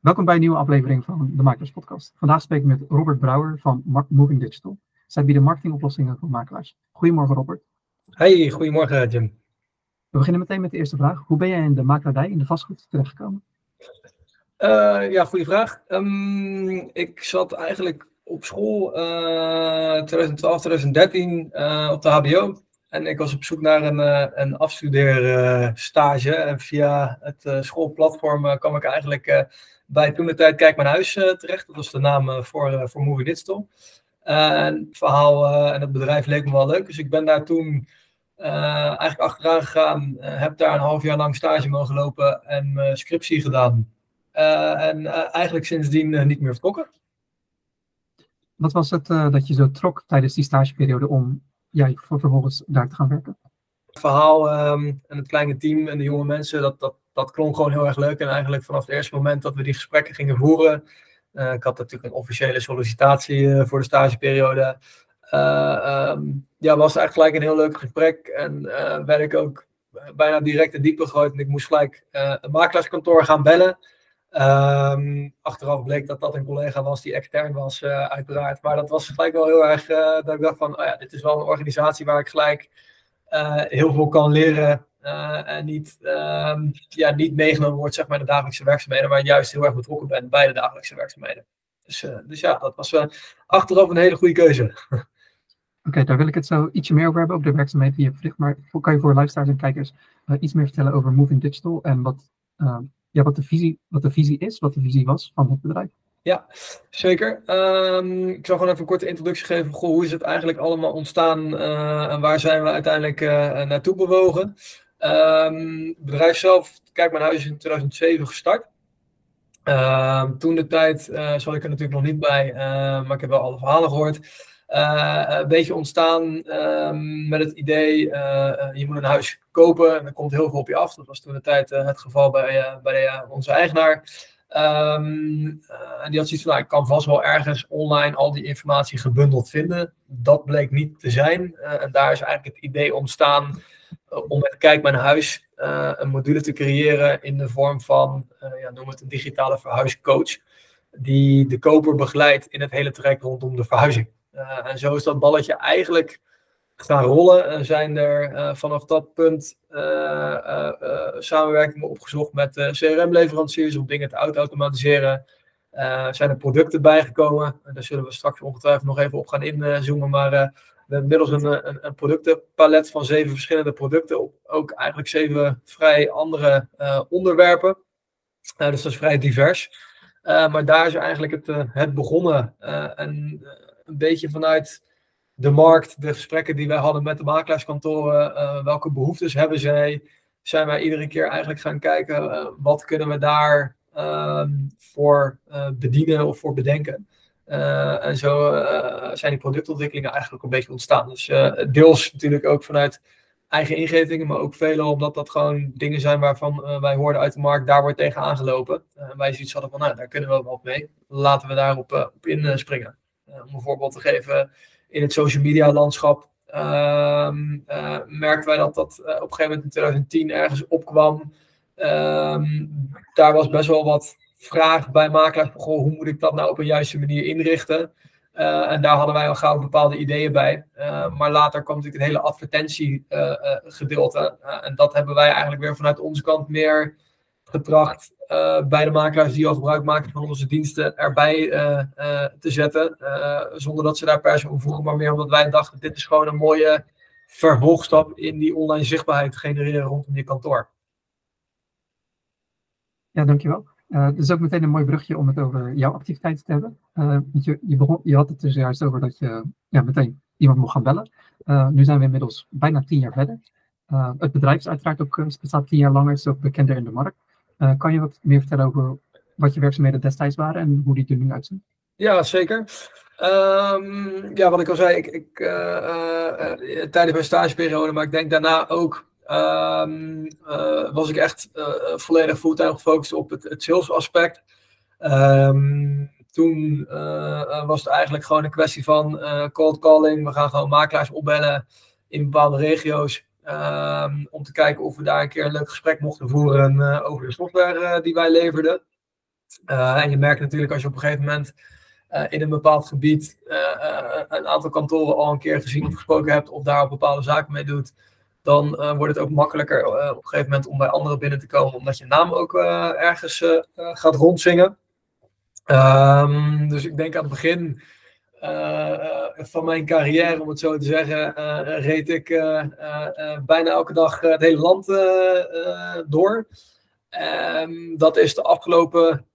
Welkom bij een nieuwe aflevering van de Makelaars Podcast. Vandaag spreek ik met Robert Brouwer van Moving Digital. Zij bieden marketingoplossingen voor makelaars. Goedemorgen Robert. Hey, goedemorgen Jim. We beginnen meteen met de eerste vraag. Hoe ben jij in de makelaardij, in de vastgoed, terechtgekomen? Uh, ja, goede vraag. Um, ik zat eigenlijk op school uh, 2012, 2013 uh, op de HBO. En ik was op zoek naar een, een afstudeerstage. en via het schoolplatform kwam ik eigenlijk bij toen de tijd Kijk Mijn Huis terecht. Dat was de naam voor, voor Movie Digital. en het verhaal en het bedrijf leek me wel leuk. Dus ik ben daar toen eigenlijk achteraan gegaan. heb daar een half jaar lang stage mogen lopen en mijn scriptie gedaan. en eigenlijk sindsdien niet meer vertrokken. Wat was het dat je zo trok tijdens die stageperiode om ja, voor vervolgens daar te gaan werken? Het verhaal um, en het kleine team en de jonge mensen, dat, dat, dat klonk gewoon heel erg leuk. En eigenlijk vanaf het eerste moment dat we die gesprekken gingen voeren, uh, ik had natuurlijk een officiële sollicitatie uh, voor de stageperiode. Uh, um, ja, was eigenlijk gelijk een heel leuk gesprek. En werd ik ook bijna direct in diepe gegooid. En ik moest gelijk een makelaarskantoor gaan bellen. Um, achteraf bleek dat dat een collega was die extern was, uiteraard. Maar dat was gelijk wel heel erg dat ik dacht van, oh ja, dit is wel een organisatie waar ik gelijk heel veel kan leren. En niet, um, ja, niet meegenomen wordt zeg maar, in de dagelijkse werkzaamheden, maar juist heel erg betrokken ben bij de dagelijkse werkzaamheden. Dus, dus ja, dat was achteraf een hele goede keuze. Oké, okay, daar wil ik het zo ietsje meer over hebben, over de werkzaamheden die je verricht. Maar kan je voor luisteraars en kijkers iets meer vertellen over Moving Digital en wat ja, wat, de visie, wat de visie is, wat de visie was van het bedrijf. Ja, zeker. Um, ik zal gewoon even een korte introductie geven. Goh, hoe is het eigenlijk allemaal ontstaan uh, en waar zijn we uiteindelijk naartoe bewogen? Um, het bedrijf zelf, kijk, mijn huis is in 2007 gestart. Uh, toen de tijd uh, zat ik er natuurlijk nog niet bij, maar ik heb wel alle verhalen gehoord. Uh, een beetje ontstaan um, met het idee, je moet een huis kopen en er komt heel veel op je af. Dat was toen de tijd het geval bij, bij onze eigenaar. En die had zoiets van, nou, ik kan vast wel ergens online al die informatie gebundeld vinden. Dat bleek niet te zijn. en daar is eigenlijk het idee ontstaan om met Kijk Mijn Huis een module te creëren in de vorm van, ja, noem het een digitale verhuiscoach. Die de koper begeleidt in het hele traject rondom de verhuizing. En zo is dat balletje eigenlijk gaan rollen. En zijn er vanaf dat punt samenwerkingen opgezocht met CRM-leveranciers om dingen te auto-automatiseren. zijn er producten bijgekomen. En daar zullen we straks ongetwijfeld nog even op gaan inzoomen. Maar inmiddels een, een, een, productenpalet van zeven verschillende producten. Op ook eigenlijk zeven vrij andere onderwerpen. dus dat is vrij divers. maar daar is eigenlijk het, het begonnen. en een beetje vanuit de markt, de gesprekken die wij hadden met de makelaarskantoren, welke behoeftes hebben zij, zijn wij iedere keer eigenlijk gaan kijken wat kunnen we daar uh, voor eh, bedienen of voor bedenken. En zo zijn die productontwikkelingen eigenlijk een beetje ontstaan. Dus deels natuurlijk ook vanuit eigen ingevingen, maar ook veel omdat dat gewoon dingen zijn waarvan wij hoorden uit de markt, daar wordt tegen aangelopen. wij zoiets hadden van, nou, daar kunnen we wat mee. Laten we daarop op inspringen. Eh, om een voorbeeld te geven, in het social media landschap uh, merkten wij dat dat op een gegeven moment in 2010 ergens opkwam. Uh, daar was best wel wat vraag bij makelaars. Goh, hoe moet ik dat nou op een juiste manier inrichten? en daar hadden wij al gauw bepaalde ideeën bij. maar later kwam natuurlijk het hele advertentiegedeelte. en dat hebben wij eigenlijk weer vanuit onze kant meer getracht uh, bij de makelaars die al gebruik maken van onze diensten erbij uh, uh, te zetten. zonder dat ze daar per se om vroegen, maar meer omdat wij dachten: dit is gewoon een mooie vervolgstap in die online zichtbaarheid genereren rondom je kantoor. Ja, dankjewel. Uh, is ook meteen een mooi brugje om het over jouw activiteiten te hebben. je, je, begon, je had het dus juist over dat je ja, meteen iemand mocht gaan bellen. nu zijn we inmiddels bijna tien jaar verder. het bedrijf is uiteraard ook bestaat tien jaar langer, is ook bekender in de markt. Kan je wat meer vertellen over wat je werkzaamheden destijds waren en hoe die er nu uitzien? Ja, zeker. Um, ja, wat ik al zei, ik, ik tijdens mijn stageperiode, maar ik denk daarna ook, um, was ik echt volledig fulltime gefocust op het, het sales aspect. Um, toen was het eigenlijk gewoon een kwestie van cold calling. We gaan gewoon makelaars opbellen in bepaalde regio's. Um, om te kijken of we daar een keer een leuk gesprek mochten voeren over de software die wij leverden. en je merkt natuurlijk als je op een gegeven moment in een bepaald gebied een aantal kantoren al een keer gezien of gesproken hebt, of daar bepaalde zaken mee doet, dan wordt het ook makkelijker op een gegeven moment om bij anderen binnen te komen, omdat je naam ook ergens gaat rondzingen. Um, dus ik denk aan het begin van mijn carrière, om het zo te zeggen, reed ik bijna elke dag het hele land door. Um, dat is de afgelopen,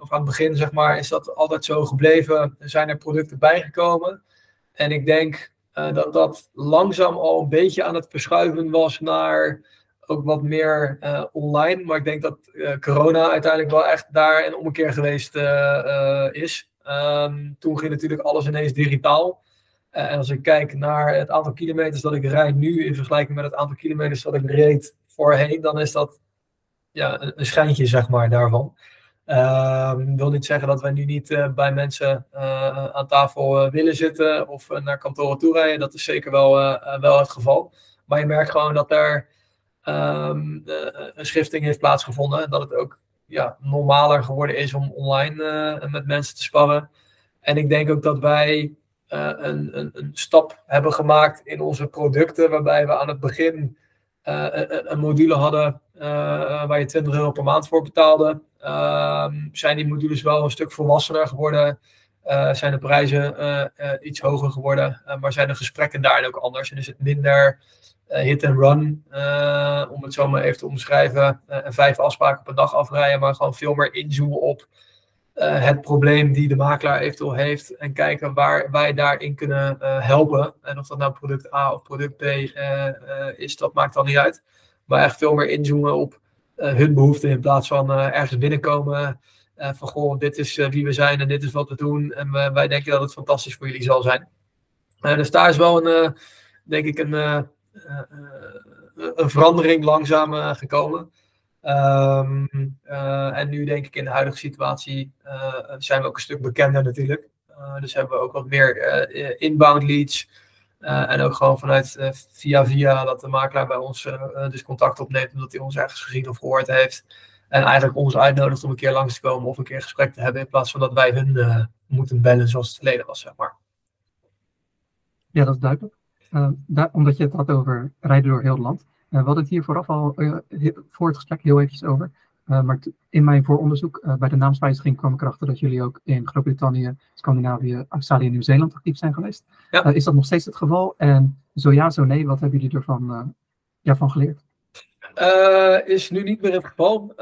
of aan het begin zeg maar, is dat altijd zo gebleven. Er zijn er producten bijgekomen. En ik denk dat dat langzaam al een beetje aan het verschuiven was naar ook wat meer uh, online. Maar ik denk dat uh, corona uiteindelijk wel echt daar een omkeer geweest is. Um, toen ging natuurlijk alles ineens digitaal. en als ik kijk naar het aantal kilometers dat ik rijd nu in vergelijking met het aantal kilometers dat ik reed voorheen, dan is dat ja, een schijntje zeg maar daarvan. Um, wil niet zeggen dat wij nu niet bij mensen aan tafel willen zitten of naar kantoren toe rijden. Dat is zeker wel, wel het geval. Maar je merkt gewoon dat er um, een schifting heeft plaatsgevonden. En dat het ook ja, normaler geworden is om online met mensen te sparren. En ik denk ook dat wij een, een, een, stap hebben gemaakt in onze producten, waarbij we aan het begin een, een, module hadden waar je 20 euro per maand voor betaalde. Ehm, zijn die modules wel een stuk volwassener geworden? zijn de prijzen iets hoger geworden? maar zijn de gesprekken daar ook anders? En is het minder hit and run, om het zo maar even te omschrijven. En vijf afspraken per dag afrijden, maar gewoon veel meer inzoomen op het probleem die de makelaar eventueel heeft. En kijken waar wij daarin kunnen helpen. En of dat nou product A of product B is, dat maakt dan niet uit. Maar echt veel meer inzoomen op hun behoeften in plaats van ergens binnenkomen. van goh, dit is wie we zijn en dit is wat we doen. En wij denken dat het fantastisch voor jullie zal zijn. dus daar is wel een, denk ik, een eh, eh, een verandering langzaam eh, gekomen. Um, en nu denk ik in de huidige situatie zijn we ook een stuk bekender natuurlijk. dus hebben we ook wat meer inbound leads. En ook gewoon vanuit via via dat de makelaar bij ons dus contact opneemt omdat hij ons ergens gezien of gehoord heeft. En eigenlijk ons uitnodigt om een keer langs te komen of een keer gesprek te hebben in plaats van dat wij hun moeten bellen zoals het verleden was, zeg maar. Ja, dat is duidelijk. Daar, omdat je het had over rijden door heel het land. We hadden het hier vooraf al voor het gesprek heel eventjes over. Maar in mijn vooronderzoek bij de naamswijziging kwam ik erachter dat jullie ook in Groot-Brittannië, Scandinavië, Australië en Nieuw-Zeeland actief zijn geweest. Ja. is dat nog steeds het geval? En zo ja, zo nee, wat hebben jullie ervan ja, van geleerd? is nu niet meer het geval.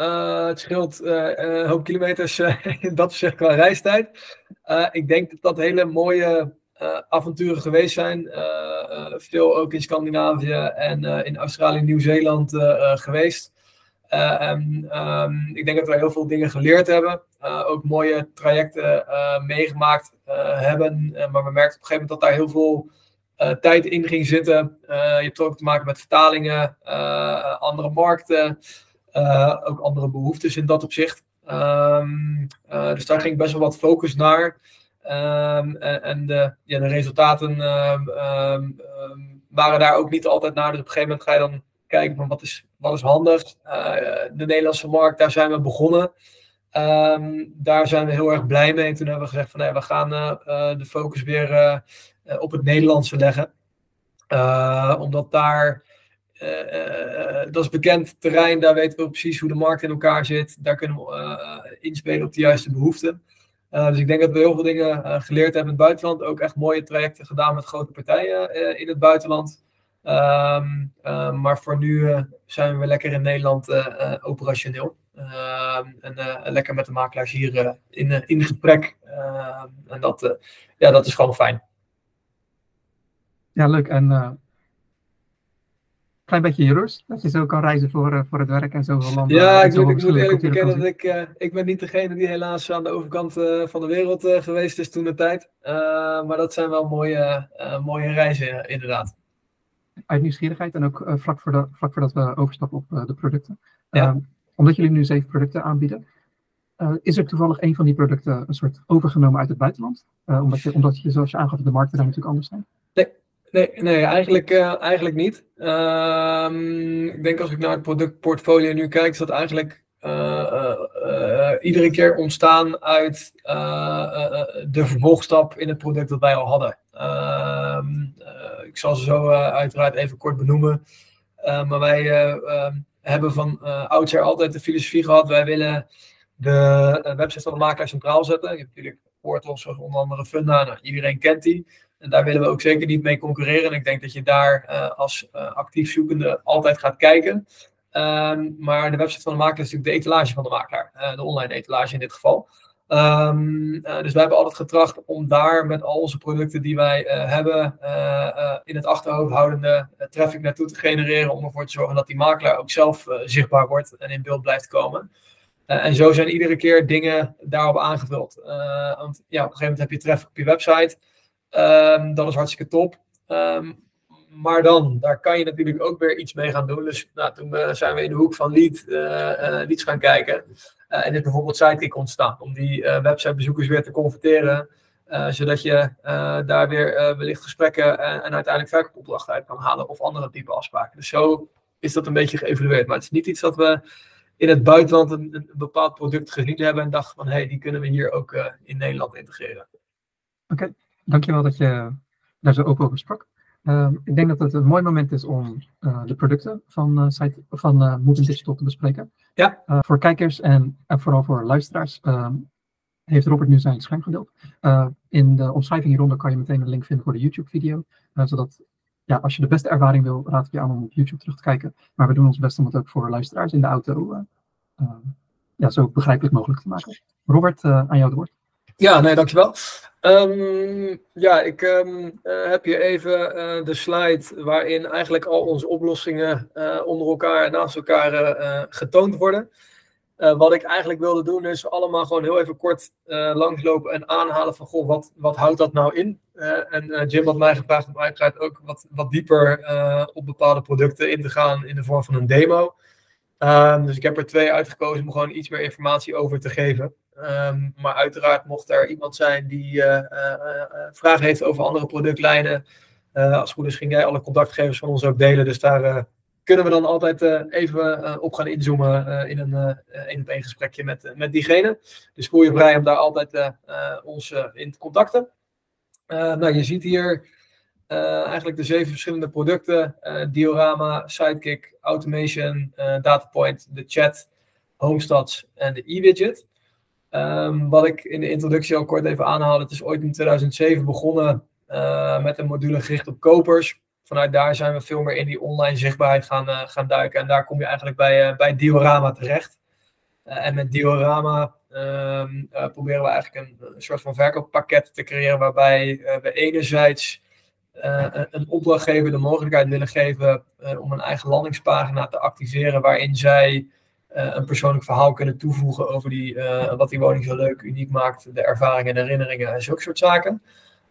het scheelt een hoop kilometers in dat opzicht qua reistijd. ik denk dat dat hele mooie avonturen geweest zijn. Veel ook in Scandinavië en in Australië en Nieuw-Zeeland geweest. En um, ik denk dat we heel veel dingen geleerd hebben. ook mooie trajecten meegemaakt hebben. maar we merkten op een gegeven moment dat daar heel veel tijd in ging zitten. je hebt ook te maken met vertalingen, andere markten, ook andere behoeftes in dat opzicht. Um, dus daar ging best wel wat focus naar. Um, en de, ja, de resultaten waren daar ook niet altijd naar. Dus op een gegeven moment ga je dan kijken van wat is, wat is handig. Uh, de Nederlandse markt, daar zijn we begonnen. daar zijn we heel erg blij mee. Toen hebben we gezegd van nee, we gaan uh, de focus weer uh, op het Nederlandse leggen. omdat daar, dat is bekend terrein, daar weten we precies hoe de markt in elkaar zit. Daar kunnen we inspelen op de juiste behoeften. Uh, dus ik denk dat we heel veel dingen uh, geleerd hebben in het buitenland. Ook echt mooie trajecten gedaan met grote partijen uh, in het buitenland. Um, maar voor nu zijn we lekker in Nederland operationeel. Ehm, en lekker met de makelaars hier in, in gesprek. Ehm, en dat, ja, dat is gewoon fijn. Ja, leuk. En klein beetje jaloers. Dat je zo kan reizen voor, voor het werk en zoveel landen. Ja, ik, moet, ik moet eerlijk bekennen dat ik, ik ben niet degene die helaas aan de overkant van de wereld geweest is toen de tijd. maar dat zijn wel mooie, mooie reizen inderdaad. Uit nieuwsgierigheid en ook vlak, voor de, vlak voordat we overstappen op de producten. Ja. omdat jullie nu zeven producten aanbieden. is er toevallig een van die producten een soort overgenomen uit het buitenland? omdat, je, omdat je, zoals je aangaf, de markten daar natuurlijk anders zijn? Nee, Nee, nee eigenlijk, uh, eigenlijk niet. Uh, ik denk als ik naar het productportfolio nu kijk, is dat eigenlijk iedere keer ontstaan uit de vervolgstap in het product dat wij al hadden. Ehm, ik zal ze zo uiteraard even kort benoemen. maar wij ehm, hebben van oudsher altijd de filosofie gehad, wij willen de website van de makelaar centraal zetten. Je hebt natuurlijk portals zoals onder andere Funda, nou, iedereen kent die. En daar willen we ook zeker niet mee concurreren. En ik denk dat je daar als actief zoekende altijd gaat kijken. Ehm, maar de website van de makelaar is natuurlijk de etalage van de makelaar. De online etalage in dit geval. Um, dus wij hebben altijd getracht om daar met al onze producten die wij uh, hebben in het achterhoofd houdende traffic naartoe te genereren. Om ervoor te zorgen dat die makelaar ook zelf zichtbaar wordt en in beeld blijft komen. en zo zijn iedere keer dingen daarop aangevuld. want ja, op een gegeven moment heb je traffic op je website. Um, dat is hartstikke top. Um, maar dan, daar kan je natuurlijk ook weer iets mee gaan doen. Dus nou, toen zijn we in de hoek van lead, leads gaan kijken. En is bijvoorbeeld Sidekick ontstaan. Om die websitebezoekers weer te converteren. zodat je daar weer wellicht gesprekken en, en uiteindelijk verkoopopdrachten uit kan halen. Of andere type afspraken. Dus zo is dat een beetje geëvalueerd. Maar het is niet iets dat we in het buitenland een, bepaald product gezien hebben. En dachten van, hé, hey, die kunnen we hier ook in Nederland integreren. Oké, dankjewel dat je daar zo open over sprak. Uh, ik denk dat het een mooi moment is om de producten van, site, van Digital te bespreken. Ja. voor kijkers en, en, vooral voor luisteraars ehm, heeft Robert nu zijn scherm gedeeld. in de omschrijving hieronder kan je meteen een link vinden voor de YouTube-video. zodat, ja, als je de beste ervaring wil, raad ik je aan om op YouTube terug te kijken. Maar we doen ons best om het ook voor luisteraars in de auto ja, zo begrijpelijk mogelijk te maken. Robert, aan jou het woord. Ja, nee, dankjewel. Um, ja, ik um, uh, heb hier even uh, de slide waarin eigenlijk al onze oplossingen uh, onder elkaar en naast elkaar getoond worden. wat ik eigenlijk wilde doen is allemaal gewoon heel even kort langslopen en aanhalen van goh, wat, wat houdt dat nou in? en Jim had mij gevraagd om uiteraard ook wat, wat dieper op bepaalde producten in te gaan in de vorm van een demo. Um, dus ik heb er twee uitgekozen om gewoon iets meer informatie over te geven. Um, maar uiteraard mocht er iemand zijn die uh, uh, vragen heeft over andere productlijnen. als het goed is, ging jij alle contactgevers van ons ook delen. Dus daar kunnen we dan altijd even op gaan inzoomen in een één op één gesprekje met, met diegene. Dus voel je vrij om daar altijd ons in te contacten. nou, je ziet hier eigenlijk de zeven verschillende producten. diorama, Sidekick, Automation, Datapoint, de chat, Homestads en de e-widget. Um, wat ik in de introductie al kort even aanhaalde, het is ooit in 2007 begonnen uh, met een module gericht op kopers. Vanuit daar zijn we veel meer in die online zichtbaarheid gaan, uh, gaan duiken. En daar kom je eigenlijk bij, uh, bij Diorama terecht. en met Diorama um, proberen we eigenlijk een, een, soort van verkooppakket te creëren waarbij we enerzijds een opdrachtgever de mogelijkheid willen geven om een eigen landingspagina te activeren waarin zij een persoonlijk verhaal kunnen toevoegen over die, uh, wat die woning zo leuk, uniek maakt, de ervaringen en herinneringen en zulke soort zaken.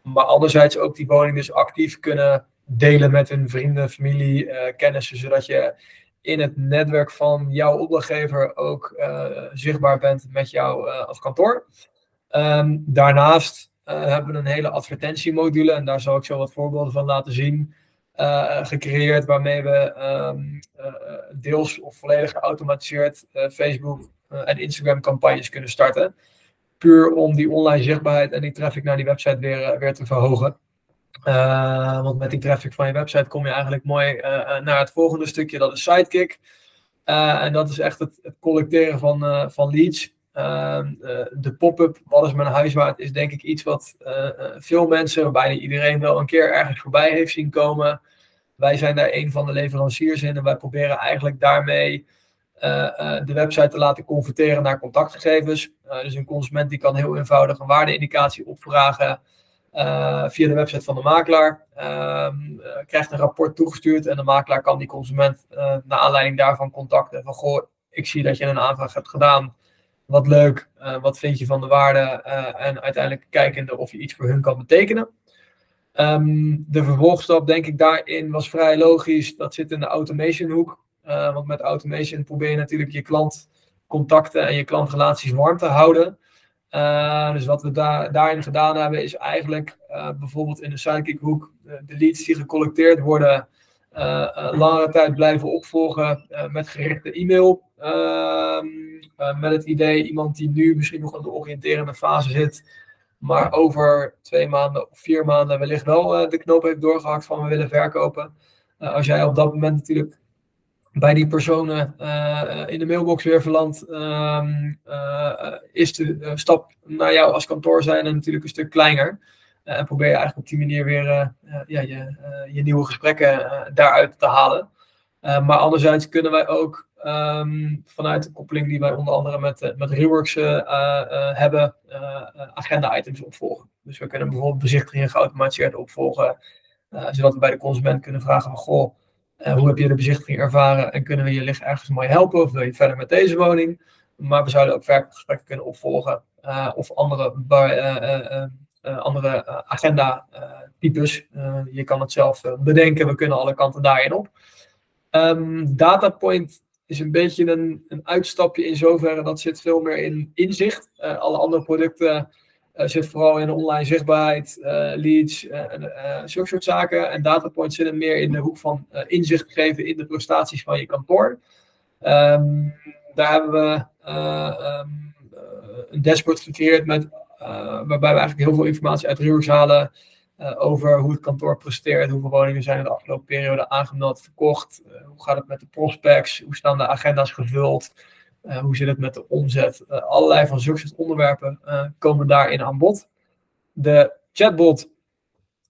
Maar anderzijds ook die woning dus actief kunnen delen met hun vrienden, familie, uh, kennissen, zodat je in het netwerk van jouw opdrachtgever ook zichtbaar bent met jou als kantoor. Um, daarnaast hebben we een hele advertentiemodule en daar zal ik zo wat voorbeelden van laten zien. Uh, gecreëerd waarmee we um, uh, deels of volledig geautomatiseerd uh, Facebook en Instagram campagnes kunnen starten. Puur om die online zichtbaarheid en die traffic naar die website weer, weer te verhogen. want met die traffic van je website kom je eigenlijk mooi naar het volgende stukje, dat is Sidekick. en dat is echt het, het collecteren van, van leads. Ehm, de pop-up, wat is mijn huis waard, is denk ik iets wat veel mensen, bijna iedereen wel een keer ergens voorbij heeft zien komen. Wij zijn daar een van de leveranciers in en wij proberen eigenlijk daarmee de website te laten converteren naar contactgegevens. Dus een consument die kan heel eenvoudig een waardeindicatie opvragen via de website van de makelaar. Ehm, krijgt een rapport toegestuurd en de makelaar kan die consument naar aanleiding daarvan contacten. Van goh, ik zie dat je een aanvraag hebt gedaan. Wat leuk, wat vind je van de waarde? en uiteindelijk kijkende of je iets voor hun kan betekenen. Um, de vervolgstap, denk ik, daarin was vrij logisch. Dat zit in de automation hoek. Uh, want met automation probeer je natuurlijk je klantcontacten en je klantrelaties warm te houden. Dus wat we daar, daarin gedaan hebben, is eigenlijk bijvoorbeeld in de Sidekick hoek de leads die gecollecteerd worden, langere tijd blijven opvolgen met gerichte e-mail. Ehm, met het idee, iemand die nu misschien nog in de oriënterende fase zit, maar over twee maanden of vier maanden wellicht wel de knoop heeft doorgehakt van we willen verkopen. als jij op dat moment natuurlijk bij die personen in de mailbox weer verlandt, ehm, is de stap naar jou als kantoor zijn natuurlijk een stuk kleiner. en probeer je eigenlijk op die manier weer ja, je, je nieuwe gesprekken daaruit te halen. maar anderzijds kunnen wij ook Ehm, vanuit de koppeling die wij onder andere met, uh, met Reworks uh, hebben, agenda-items opvolgen. Dus we kunnen bijvoorbeeld bezichtigingen geautomatiseerd opvolgen, zodat we bij de consument kunnen vragen van, goh, hoe heb je de bezichtiging ervaren en kunnen we je licht ergens mooi helpen of wil je verder met deze woning? Maar we zouden ook gesprekken kunnen opvolgen of andere, andere agenda-types. je kan het zelf bedenken, we kunnen alle kanten daarin op. Um, Datapoint is een beetje een, een uitstapje in zoverre dat zit veel meer in inzicht. Uh, alle andere producten uh, zitten vooral in online zichtbaarheid, uh, leads, zulke soort zaken. En datapoint zitten meer in de hoek van inzicht geven in de prestaties van je kantoor. Um, daar hebben we um, een dashboard gecreëerd met, waarbij we eigenlijk heel veel informatie uit Reworks halen. Uh, over hoe het kantoor presteert, hoeveel woningen zijn in de afgelopen periode aangemeld, verkocht, uh, hoe gaat het met de prospects, hoe staan de agenda's gevuld, uh, hoe zit het met de omzet. allerlei van zulke onderwerpen komen daarin aan bod. De chatbot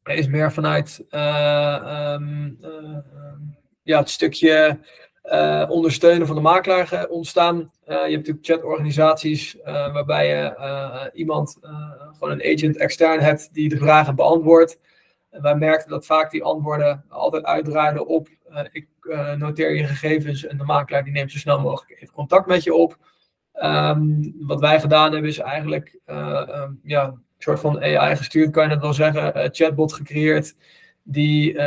is meer vanuit um, ja, het stukje uh, ondersteunen van de makelaar ontstaan. Uh, je hebt natuurlijk chatorganisaties uh, waarbij je iemand, gewoon een agent extern hebt die de vragen beantwoordt. En wij merkten dat vaak die antwoorden altijd uitdraaiden op ik noteer je gegevens en de makelaar die neemt zo snel mogelijk contact met je op. Um, wat wij gedaan hebben is eigenlijk um, ja, een soort van AI gestuurd, kan je het wel zeggen, chatbot gecreëerd die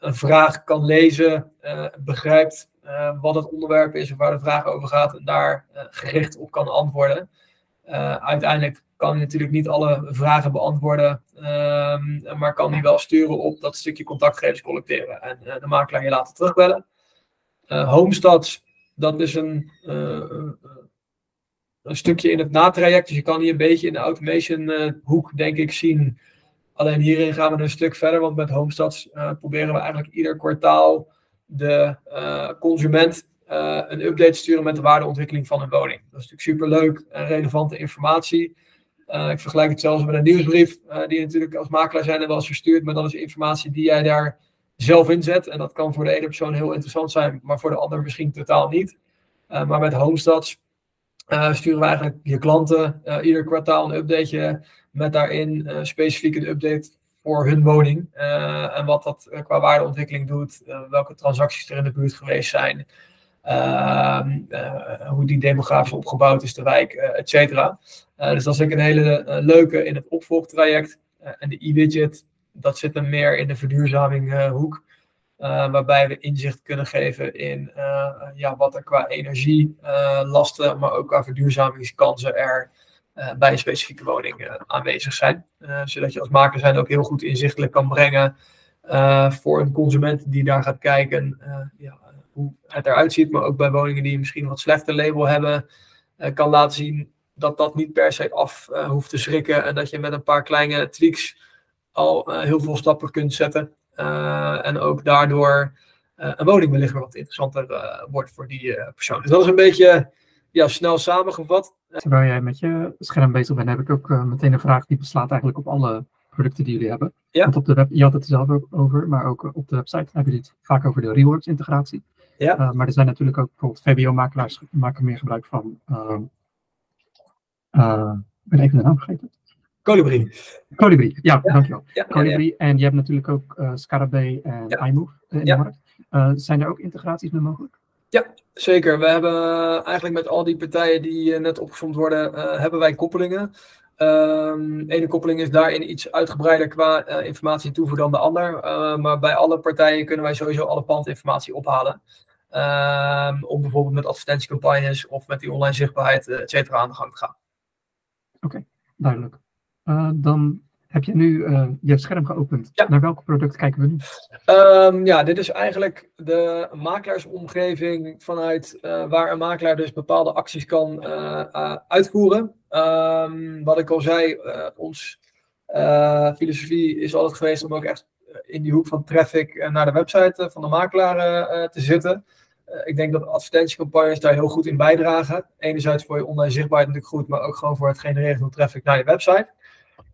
een vraag kan lezen, begrijpt uh, wat het onderwerp is of waar de vraag over gaat en daar uh, gericht op kan antwoorden. Uh, uiteindelijk kan hij natuurlijk niet alle vragen beantwoorden, ehm, maar kan hij wel sturen op dat stukje contactgegevens collecteren en de makelaar je laten terugbellen. Homestads, dat is een, een stukje in het natraject, dus je kan hier een beetje in de automation hoek denk ik zien. Alleen hierin gaan we een stuk verder, want met Homestads proberen we eigenlijk ieder kwartaal de uh, consument uh, een update sturen met de waardeontwikkeling van een woning. Dat is natuurlijk superleuk en relevante informatie. Uh, ik vergelijk het zelfs met een nieuwsbrief, die natuurlijk als makelaar zijn en wel eens verstuurd, maar dat is informatie die jij daar zelf inzet. En dat kan voor de ene persoon heel interessant zijn, maar voor de ander misschien totaal niet. maar met Homestads sturen we eigenlijk je klanten ieder kwartaal een updateje met daarin specifiek een update voor hun woning. Uh, en wat dat uh, qua waardeontwikkeling doet, uh, welke transacties er in de buurt geweest zijn, ehm, hoe die demografisch opgebouwd is, de wijk, et cetera. dus dat is ik een hele leuke in het opvolgtraject. en de e-widget, dat zit hem meer in de verduurzaming hoek. waarbij we inzicht kunnen geven in ja, wat er qua energielasten, maar ook qua verduurzamingskansen er bij een specifieke woning uh, aanwezig zijn. Uh, zodat je als maker zijn ook heel goed inzichtelijk kan brengen voor een consument die daar gaat kijken ja, hoe het eruit ziet. Maar ook bij woningen die misschien een wat slechter label hebben, kan laten zien dat dat niet per se af hoeft te schrikken. En dat je met een paar kleine tweaks al heel veel stappen kunt zetten. en ook daardoor een woning wellicht wat interessanter wordt voor die persoon. Dus dat is een beetje ja, snel samengevat. Terwijl jij met je scherm bezig bent, heb ik ook uh, meteen een vraag die beslaat eigenlijk op alle producten die jullie hebben. Ja. Want op de web, je had het er zelf ook over, maar ook eh, op de website hebben jullie het vaak over de rewards integratie. Ja. Uh, maar er zijn natuurlijk ook bijvoorbeeld VBO-makelaars maken meer gebruik van. Uh, ik ben even de naam vergeten. Colibri. Colibri, ja, ja. dankjewel. Ja, Colibri. En je hebt natuurlijk ook Scarabee en iMove in de markt. zijn er ook integraties mee mogelijk? Ja, zeker. We hebben eigenlijk met al die partijen die net opgezomd worden, uh, hebben wij koppelingen. Um, ene koppeling is daarin iets uitgebreider qua informatie toevoer dan de ander. Maar bij alle partijen kunnen wij sowieso alle pandinformatie ophalen. Um, om bijvoorbeeld met advertentiecampagnes of met die online zichtbaarheid, et cetera, aan de gang te gaan. Oké, duidelijk. dan heb je nu uh, je scherm geopend? Ja. Naar welk product kijken we nu? Um, ja, dit is eigenlijk de makelaarsomgeving vanuit uh, waar een makelaar dus bepaalde acties kan uh, uitvoeren. Um, wat ik al zei, ons filosofie is altijd geweest om ook echt in die hoek van traffic naar de website van de makelaar te zitten. ik denk dat advertentiecampagnes daar heel goed in bijdragen. Enerzijds voor je online zichtbaarheid natuurlijk goed, maar ook gewoon voor het genereren van traffic naar je website.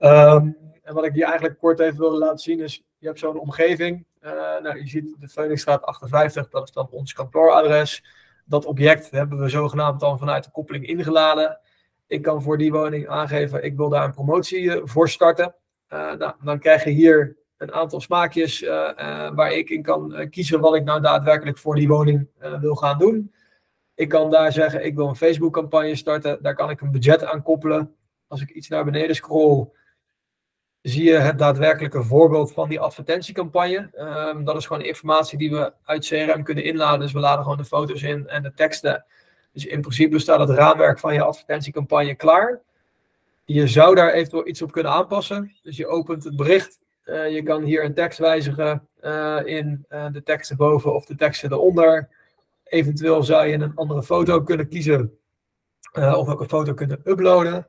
Um, en wat ik hier eigenlijk kort even wilde laten zien is, je hebt zo'n omgeving. Uh, nou, je ziet de Phoenixstraat 58, dat is dan ons kantooradres. Dat object hebben we zogenaamd dan vanuit de koppeling ingeladen. Ik kan voor die woning aangeven, ik wil daar een promotie uh, voor starten. Uh, nou, dan krijg je hier een aantal smaakjes waar ik in kan kiezen wat ik nou daadwerkelijk voor die woning wil gaan doen. Ik kan daar zeggen, ik wil een Facebook campagne starten. Daar kan ik een budget aan koppelen. Als ik iets naar beneden scroll, zie je het daadwerkelijke voorbeeld van die advertentiecampagne. Um, dat is gewoon informatie die we uit CRM kunnen inladen. Dus we laden gewoon de foto's in en de teksten. Dus in principe staat het raamwerk van je advertentiecampagne klaar. Je zou daar eventueel iets op kunnen aanpassen. Dus je opent het bericht. Uh, je kan hier een tekst wijzigen uh, in uh, de teksten boven of de teksten eronder. Eventueel zou je een andere foto kunnen kiezen. of ook een foto kunnen uploaden.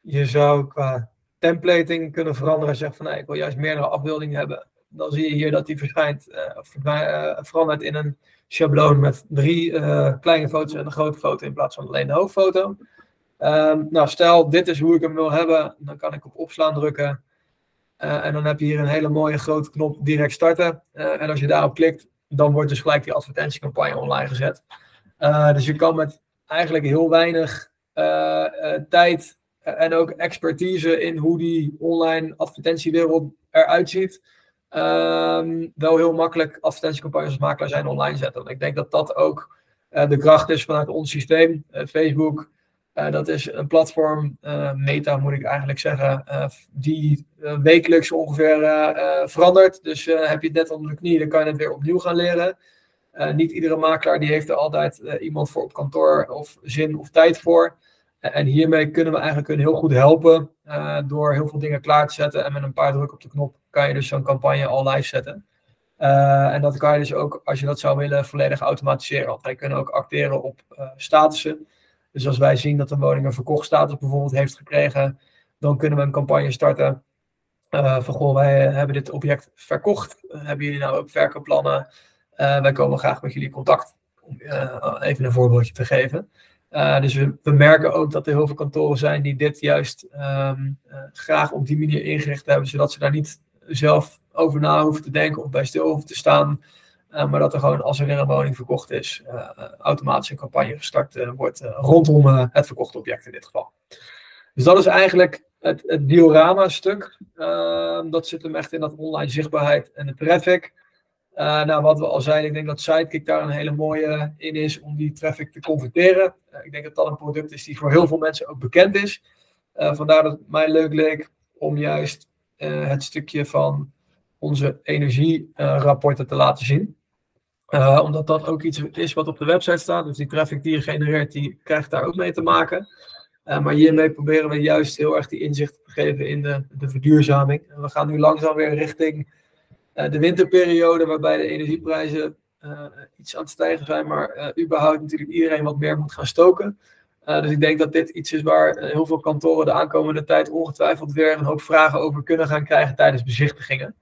Je zou qua templating kunnen veranderen. En zegt van ik wil juist meerdere afbeeldingen hebben. Dan zie je hier dat die verschijnt, uh, verandert in een schabloon met drie uh, kleine foto's en een grote foto in plaats van alleen de hoofdfoto. Um, nou, stel dit is hoe ik hem wil hebben, dan kan ik op opslaan drukken. En dan heb je hier een hele mooie grote knop direct starten. en als je daarop klikt, dan wordt dus gelijk die advertentiecampagne online gezet. dus je kan met eigenlijk heel weinig tijd en ook expertise in hoe die online advertentiewereld eruit ziet. Um, wel heel makkelijk advertentiecampagnes als makelaar zijn online zetten. ik denk dat dat ook uh, de kracht is vanuit ons systeem. Uh, Facebook, uh, dat is een platform, Meta moet ik eigenlijk zeggen, die wekelijks ongeveer verandert. Dus heb je het net onder de knie, dan kan je het weer opnieuw gaan leren. niet iedere makelaar die heeft er altijd iemand voor op kantoor of zin of tijd voor. En hiermee kunnen we eigenlijk een heel goed helpen uh, door heel veel dingen klaar te zetten. En met een paar druk op de knop kan je dus zo'n campagne al live zetten. Uh, en dat kan je dus ook, als je dat zou willen, volledig automatiseren. Want wij kunnen ook acteren op uh, statussen. Dus als wij zien dat een woning een verkocht status bijvoorbeeld heeft gekregen, dan kunnen we een campagne starten. van goh, wij hebben dit object verkocht. hebben jullie nou ook verkoopplannen? wij komen graag met jullie in contact. Om even een voorbeeldje te geven. Uh, dus we, merken ook dat er heel veel kantoren zijn die dit juist um, uh, graag op die manier ingericht hebben, zodat ze daar niet zelf over na hoeven te denken of bij stil hoeven te staan. Uh, maar dat er gewoon, als er weer een woning verkocht is, automatisch een campagne gestart wordt rondom het verkochte object in dit geval. Dus dat is eigenlijk het, het diorama-stuk. Ehm, dat zit hem echt in dat online zichtbaarheid en de traffic. Uh, nou, wat we al zeiden, ik denk dat Sidekick daar een hele mooie in is om die traffic te converteren. Uh, ik denk dat dat een product is die voor heel veel mensen ook bekend is. Vandaar dat het mij leuk leek om juist het stukje van onze energierapporten te laten zien. omdat dat ook iets is wat op de website staat. Dus die traffic die je genereert, die krijgt daar ook mee te maken. maar hiermee proberen we juist heel erg die inzicht te geven in de, de verduurzaming. En we gaan nu langzaam weer richting eh, de winterperiode waarbij de energieprijzen eh, iets aan het stijgen zijn, maar uh, überhaupt natuurlijk iedereen wat meer moet gaan stoken. dus ik denk dat dit iets is waar heel veel kantoren de aankomende tijd ongetwijfeld weer een hoop vragen over kunnen gaan krijgen tijdens bezichtigingen.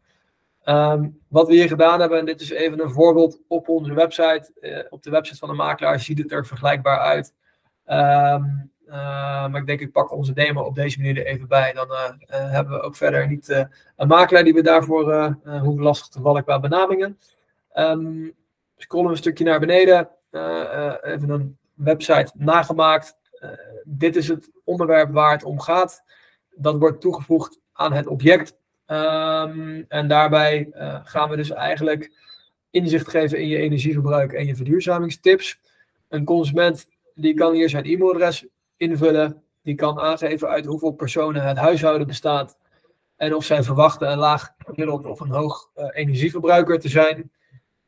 Um, wat we hier gedaan hebben, en dit is even een voorbeeld op onze website, op de website van de makelaar ziet het er vergelijkbaar uit. Um, uh, maar ik denk, ik pak onze demo op deze manier er even bij. Dan uh, uh, hebben we ook verder niet een makelaar die we daarvoor hoeven lastig te vallen qua benamingen. Um, scrollen we een stukje naar beneden. even een website nagemaakt. dit is het onderwerp waar het om gaat. Dat wordt toegevoegd aan het object. Um, en daarbij gaan we dus eigenlijk inzicht geven in je energieverbruik en je verduurzamingstips. Een consument die kan hier zijn e-mailadres invullen. Die kan aangeven uit hoeveel personen het huishouden bestaat. En of zij verwachten een laag gemiddeld of een hoog uh, energieverbruiker te zijn.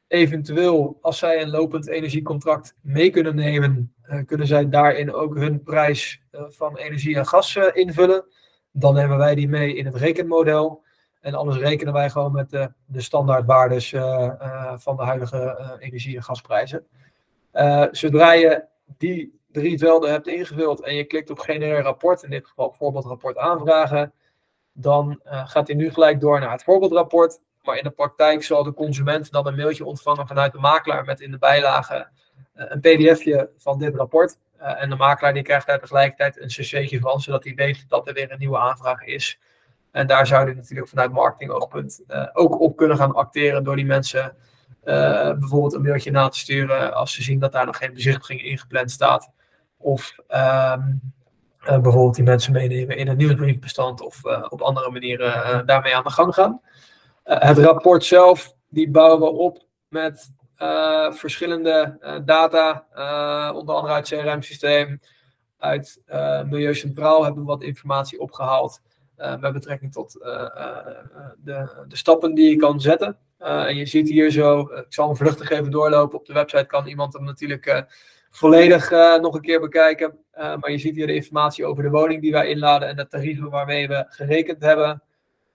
Eventueel, als zij een lopend energiecontract mee kunnen nemen, uh, kunnen zij daarin ook hun prijs uh, van energie en gas invullen. dan nemen wij die mee in het rekenmodel. En anders rekenen wij gewoon met de, de standaardwaardes van de huidige energie- en gasprijzen. zodra je die drie velden hebt ingevuld en je klikt op genereer rapport, in dit geval voorbeeldrapport aanvragen, dan gaat hij nu gelijk door naar het voorbeeldrapport. Maar in de praktijk zal de consument dan een mailtje ontvangen vanuit de makelaar met in de bijlage eh, een pdfje van dit rapport. Eh, en de makelaar die krijgt daar tegelijkertijd een cc'tje van, zodat hij weet dat er weer een nieuwe aanvraag is. En daar zou hij natuurlijk vanuit marketingoogpunt uh, ook op kunnen gaan acteren door die mensen bijvoorbeeld een mailtje na te sturen als ze zien dat daar nog geen bezichtiging ingepland staat. Of ehm, bijvoorbeeld die mensen meenemen in een nieuwsbriefbestand of op andere manieren daarmee aan de gang gaan. het rapport zelf, die bouwen we op met verschillende data, onder andere uit het CRM-systeem, uit Milieu Centraal hebben we wat informatie opgehaald met betrekking tot de, de stappen die je kan zetten. en je ziet hier zo, ik zal hem vluchtig even doorlopen, op de website kan iemand hem natuurlijk volledig nog een keer bekijken. maar je ziet hier de informatie over de woning die wij inladen en de tarieven waarmee we gerekend hebben.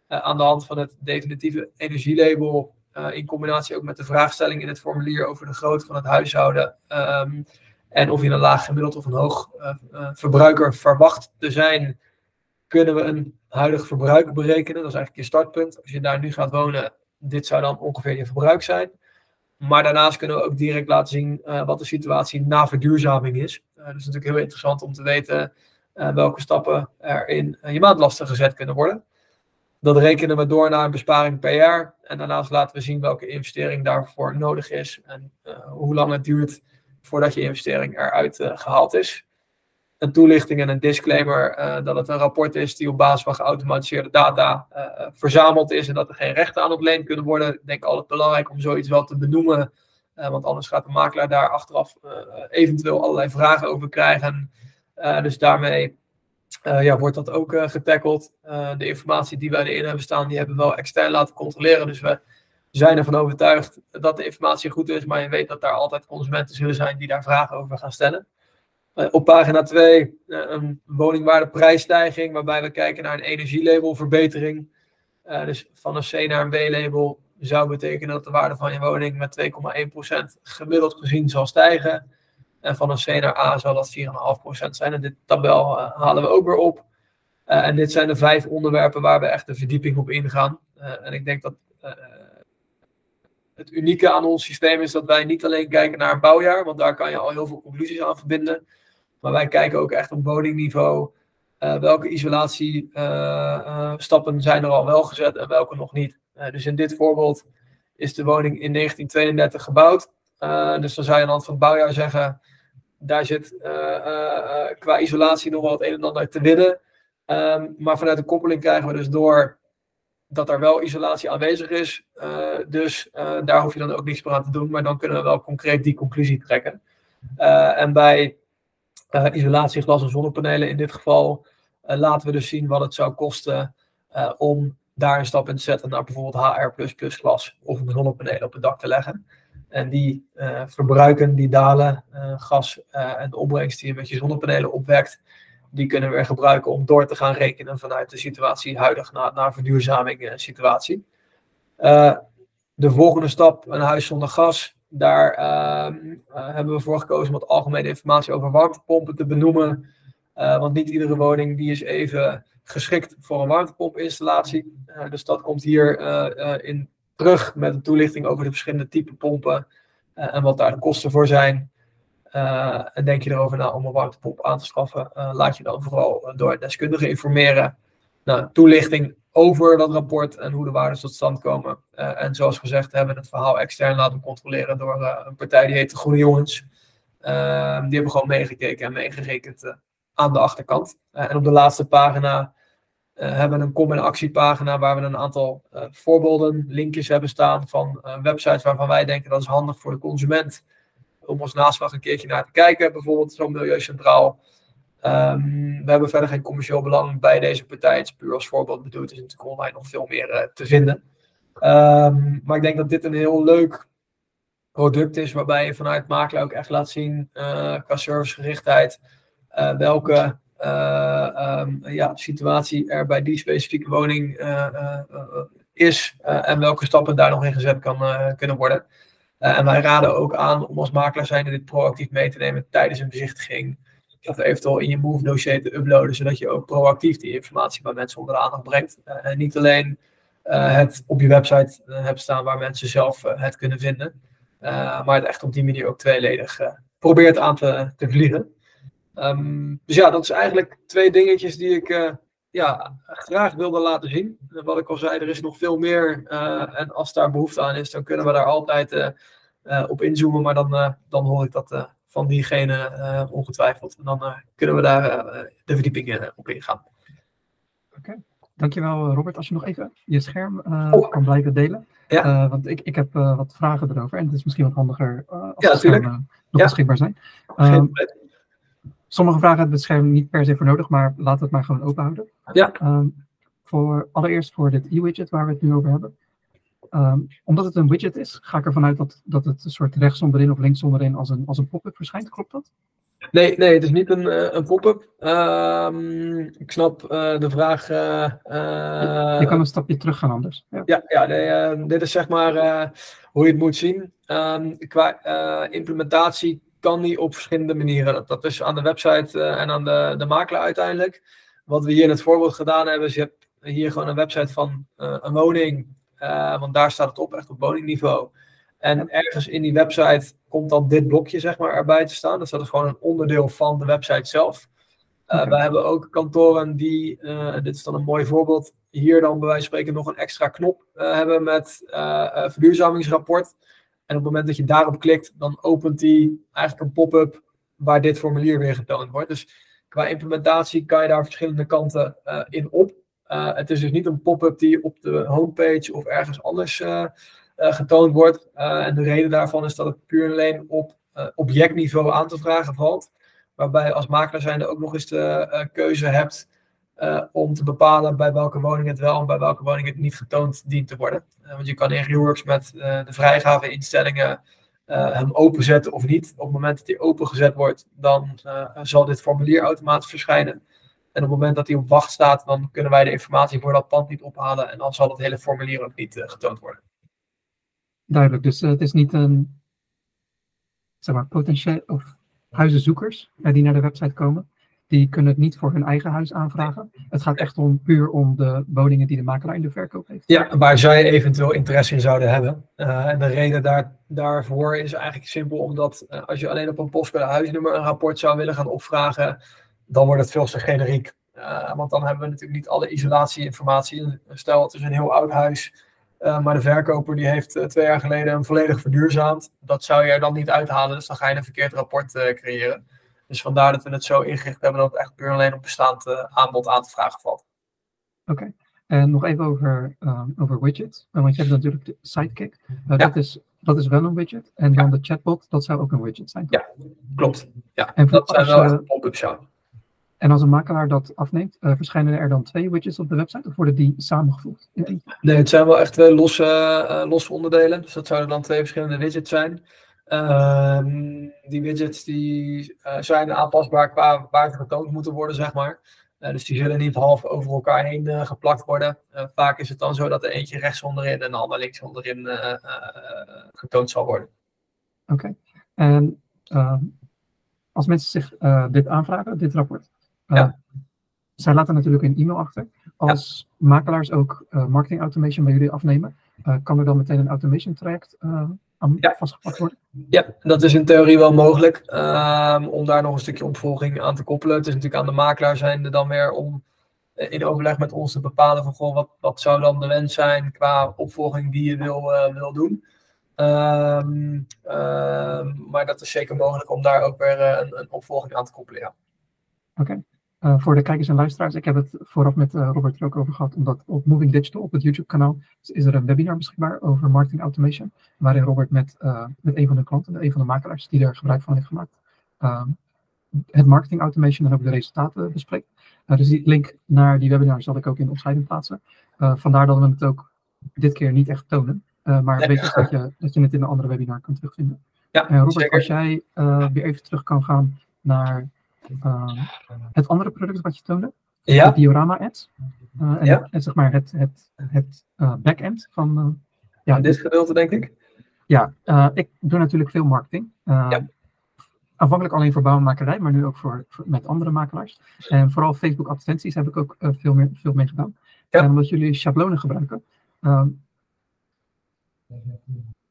aan de hand van het definitieve energielabel in combinatie ook met de vraagstelling in het formulier over de grootte van het huishouden. Um, en of je een laag gemiddeld of een hoog verbruiker verwacht te zijn, kunnen we een huidig verbruik berekenen. Dat is eigenlijk je startpunt. Als je daar nu gaat wonen, dit zou dan ongeveer je verbruik zijn. Maar daarnaast kunnen we ook direct laten zien wat de situatie na verduurzaming is. dat is natuurlijk heel interessant om te weten welke stappen er in je maandlasten gezet kunnen worden. Dat rekenen we door naar een besparing per jaar. En daarnaast laten we zien welke investering daarvoor nodig is. En hoe lang het duurt voordat je investering eruit gehaald is. Een toelichting en een disclaimer uh, dat het een rapport is die op basis van geautomatiseerde data verzameld is. En dat er geen rechten aan ontleend kunnen worden. Ik denk altijd belangrijk om zoiets wel te benoemen. want anders gaat de makelaar daar achteraf eventueel allerlei vragen over krijgen. dus daarmee ja, wordt dat ook getackeld. Uh, de informatie die wij erin hebben staan, die hebben we wel extern laten controleren. Dus we zijn ervan overtuigd dat de informatie goed is. Maar je weet dat daar altijd consumenten zullen zijn die daar vragen over gaan stellen. Op pagina 2 een woningwaardeprijsstijging, waarbij we kijken naar een energielabelverbetering. dus van een C naar een B-label zou betekenen dat de waarde van je woning met 2,1% gemiddeld gezien zal stijgen. En van een C naar A zal dat 4,5% zijn. En dit tabel halen we ook weer op. En dit zijn de vijf onderwerpen waar we echt de verdieping op ingaan. En ik denk dat het unieke aan ons systeem is dat wij niet alleen kijken naar een bouwjaar, want daar kan je al heel veel conclusies aan verbinden. Maar wij kijken ook echt op woningniveau. welke isolatiestappen zijn er al wel gezet en welke nog niet. dus in dit voorbeeld is de woning in 1932 gebouwd. dus dan zou je aan de hand van het bouwjaar zeggen daar zit eh, eh, eh, qua isolatie nog wel het een en ander te winnen. Ehm, maar vanuit de koppeling krijgen we dus door dat er wel isolatie aanwezig is. dus daar hoef je dan ook niets meer aan te doen. Maar dan kunnen we wel concreet die conclusie trekken. en bij isolatie, glas en zonnepanelen in dit geval laten we dus zien wat het zou kosten om daar een stap in te zetten naar bijvoorbeeld HR++ glas of een zonnepanelen op het dak te leggen. En die verbruiken, die dalen, gas en de opbrengst die je met je zonnepanelen opwekt, die kunnen we weer gebruiken om door te gaan rekenen vanuit de situatie huidig naar, naar verduurzaming situatie. de volgende stap, een huis zonder gas, daar ehm, hebben we voor gekozen om wat algemene informatie over warmtepompen te benoemen. want niet iedere woning die is even geschikt voor een warmtepompinstallatie. dus dat komt hier in terug met een toelichting over de verschillende type pompen en wat daar de kosten voor zijn. En denk je erover na om een warmtepomp aan te schaffen, laat je dan vooral door deskundigen informeren. Nou, toelichting over dat rapport en hoe de waarden tot stand komen. en zoals gezegd hebben we het verhaal extern laten controleren door een partij die heet de Groene Jongens. die hebben gewoon meegekeken en meegerekend aan de achterkant. en op de laatste pagina hebben een kom- en actiepagina waar we een aantal voorbeelden, linkjes hebben staan van websites waarvan wij denken dat is handig voor de consument om als naslag een keertje naar te kijken. Bijvoorbeeld zo'n Milieucentraal. Um, we hebben verder geen commercieel belang bij deze partij. Het is puur als voorbeeld bedoeld. Er is natuurlijk online nog veel meer te vinden. Um, maar ik denk dat dit een heel leuk product is waarbij je vanuit makelaar ook echt laat zien qua servicegerichtheid welke ehm, ja, situatie er bij die specifieke woning is en welke stappen daar nog in gezet kan, kunnen worden. en wij raden ook aan om als makelaar zijnde dit proactief mee te nemen tijdens een bezichtiging of eventueel in je Move dossier te uploaden, zodat je ook proactief die informatie bij mensen onder de aandacht brengt. Uh, en niet alleen uh, het op je website uh, hebt staan waar mensen zelf het kunnen vinden, maar het echt op die manier ook tweeledig probeert aan te, te vliegen. Um, dus ja, dat is eigenlijk twee dingetjes die ik ja, graag wilde laten zien. wat ik al zei, er is nog veel meer. en als daar behoefte aan is, dan kunnen we daar altijd op inzoomen. Maar dan, dan hoor ik dat van diegene uh, ongetwijfeld. En dan uh, kunnen we daar uh, de verdieping op ingaan. Oké, okay. dankjewel Robert. Als je nog even je scherm oh. kan blijven delen. Ja. want ik, ik heb wat vragen erover en het is misschien wat handiger als ja, de schermen nog ja. beschikbaar zijn. Um, sommige vragen hebben het scherm niet per se voor nodig, maar laten we het maar gewoon open houden. Ja. Um, voor, allereerst voor dit e-widget waar we het nu over hebben. Um, omdat het een widget is, ga ik ervan uit dat, dat het een soort rechts onderin of links onderin als een, als een pop-up verschijnt. Klopt dat? Nee, nee, het is niet een, uh, een pop-up. Um, ik snap uh, de vraag. Uh, je, je, kan een stapje terug gaan anders. Ja, ja, ja nee, dit is zeg maar hoe je het moet zien. Um, qua implementatie kan die op verschillende manieren. Dat, dat is aan de website en aan de, de makelaar uiteindelijk. Wat we hier in het voorbeeld gedaan hebben, is je hebt hier gewoon een website van een woning uh, want daar staat het op, echt op woningniveau. En ergens in die website komt dan dit blokje zeg maar, erbij te staan. Dus dat is gewoon een onderdeel van de website zelf. Uh, Wij hebben ook kantoren die, uh, dit is dan een mooi voorbeeld, hier dan bij wijze van spreken nog een extra knop hebben met verduurzamingsrapport. En op het moment dat je daarop klikt, dan opent die eigenlijk een pop-up waar dit formulier weer getoond wordt. Dus qua implementatie kan je daar verschillende kanten in op. Uh, het is dus niet een pop-up die op de homepage of ergens anders uh, uh, getoond wordt. en de reden daarvan is dat het puur alleen op objectniveau aan te vragen valt. Waarbij als makelaar zijnde ook nog eens de keuze hebt om te bepalen bij welke woning het wel en bij welke woning het niet getoond dient te worden. want je kan in Reworks met de vrijgave instellingen hem openzetten of niet. Op het moment dat die opengezet wordt, dan zal dit formulier automatisch verschijnen. En op het moment dat hij op wacht staat, dan kunnen wij de informatie voor dat pand niet ophalen. En dan zal het hele formulier ook niet uh, getoond worden. Duidelijk, dus uh, het is niet een zeg maar, potentieel of huizenzoekers uh, die naar de website komen. Die kunnen het niet voor hun eigen huis aanvragen. Het gaat echt om puur om de woningen die de makelaar in de verkoop heeft. Ja, waar zij eventueel interesse in zouden hebben. en de reden daar, daarvoor is eigenlijk simpel omdat als je alleen op een postcode huisnummer een rapport zou willen gaan opvragen dan wordt het veel te generiek. Uh, want dan hebben we natuurlijk niet alle isolatieinformatie. Stel, het is een heel oud huis, uh, maar de verkoper die heeft uh, twee jaar geleden een volledig verduurzaamd. Dat zou je er dan niet uithalen, dus dan ga je een verkeerd rapport creëren. Dus vandaar dat we het zo ingericht hebben dat het echt puur alleen op bestaand aanbod aan te vragen valt. Oké, en nog even over, over widgets. want je hebt natuurlijk de Sidekick. Ja. dat, is, dat is wel een widget. En dan de chatbot, dat zou ook een widget zijn. Ja, klopt. Ja, en dat zijn wel echt pop-up show. En als een makelaar dat afneemt, uh, verschijnen er dan twee widgets op de website of worden die samengevoegd? Nee, het zijn wel echt twee losse, uh, losse onderdelen. Dus dat zouden dan twee verschillende widgets zijn. Uh, die widgets die, uh, zijn aanpasbaar qua waar ze getoond moeten worden, zeg maar. dus die zullen niet half over elkaar heen geplakt worden. vaak is het dan zo dat er eentje rechts onderin en de ander links onderin getoond zal worden. Oké. En ehm, als mensen zich dit aanvragen, dit rapport, ja. Zij laten natuurlijk een e-mail achter. Als makelaars ook uh, marketing automation bij jullie afnemen, uh, kan er dan meteen een automation traject aan ja. vastgepakt worden? Ja, dat is in theorie wel mogelijk. Um, om daar nog een stukje opvolging aan te koppelen. Het is natuurlijk aan de makelaar zijnde dan weer om in overleg met ons te bepalen van goh, wat, wat zou dan de wens zijn qua opvolging die je wil, wil doen. Um, um, maar dat is zeker mogelijk om daar ook weer een, een opvolging aan te koppelen. Ja. Oké. Uh, voor de kijkers en luisteraars, ik heb het vooraf met uh, Robert er ook over gehad, omdat op Moving Digital, op het YouTube-kanaal, is er een webinar beschikbaar over marketing automation, waarin Robert met, uh, met een van de klanten, een van de makelaars die er gebruik van heeft gemaakt, ehm, het marketing automation en ook de resultaten bespreekt. dus die link naar die webinar zal ik ook in de opscheiding plaatsen. vandaar dat we het ook dit keer niet echt tonen, maar weet dat je, dat je het in een andere webinar kan terugvinden. Ja, Robert, als jij weer even terug kan gaan naar het andere product wat je toonde, Ja, de diorama ads. Eh, en, Ja. en zeg maar het, het, het eh, backend van, eh, ja, dit gedeelte denk ik. ja ik doe natuurlijk veel marketing. Eh, Ja. Aanvankelijk alleen voor bouwmakerij, maar nu ook voor, voor- met andere makelaars. En vooral Facebook advertenties heb ik ook veel, meer, veel mee gedaan. Ja. En omdat jullie schablonen gebruiken. ehm,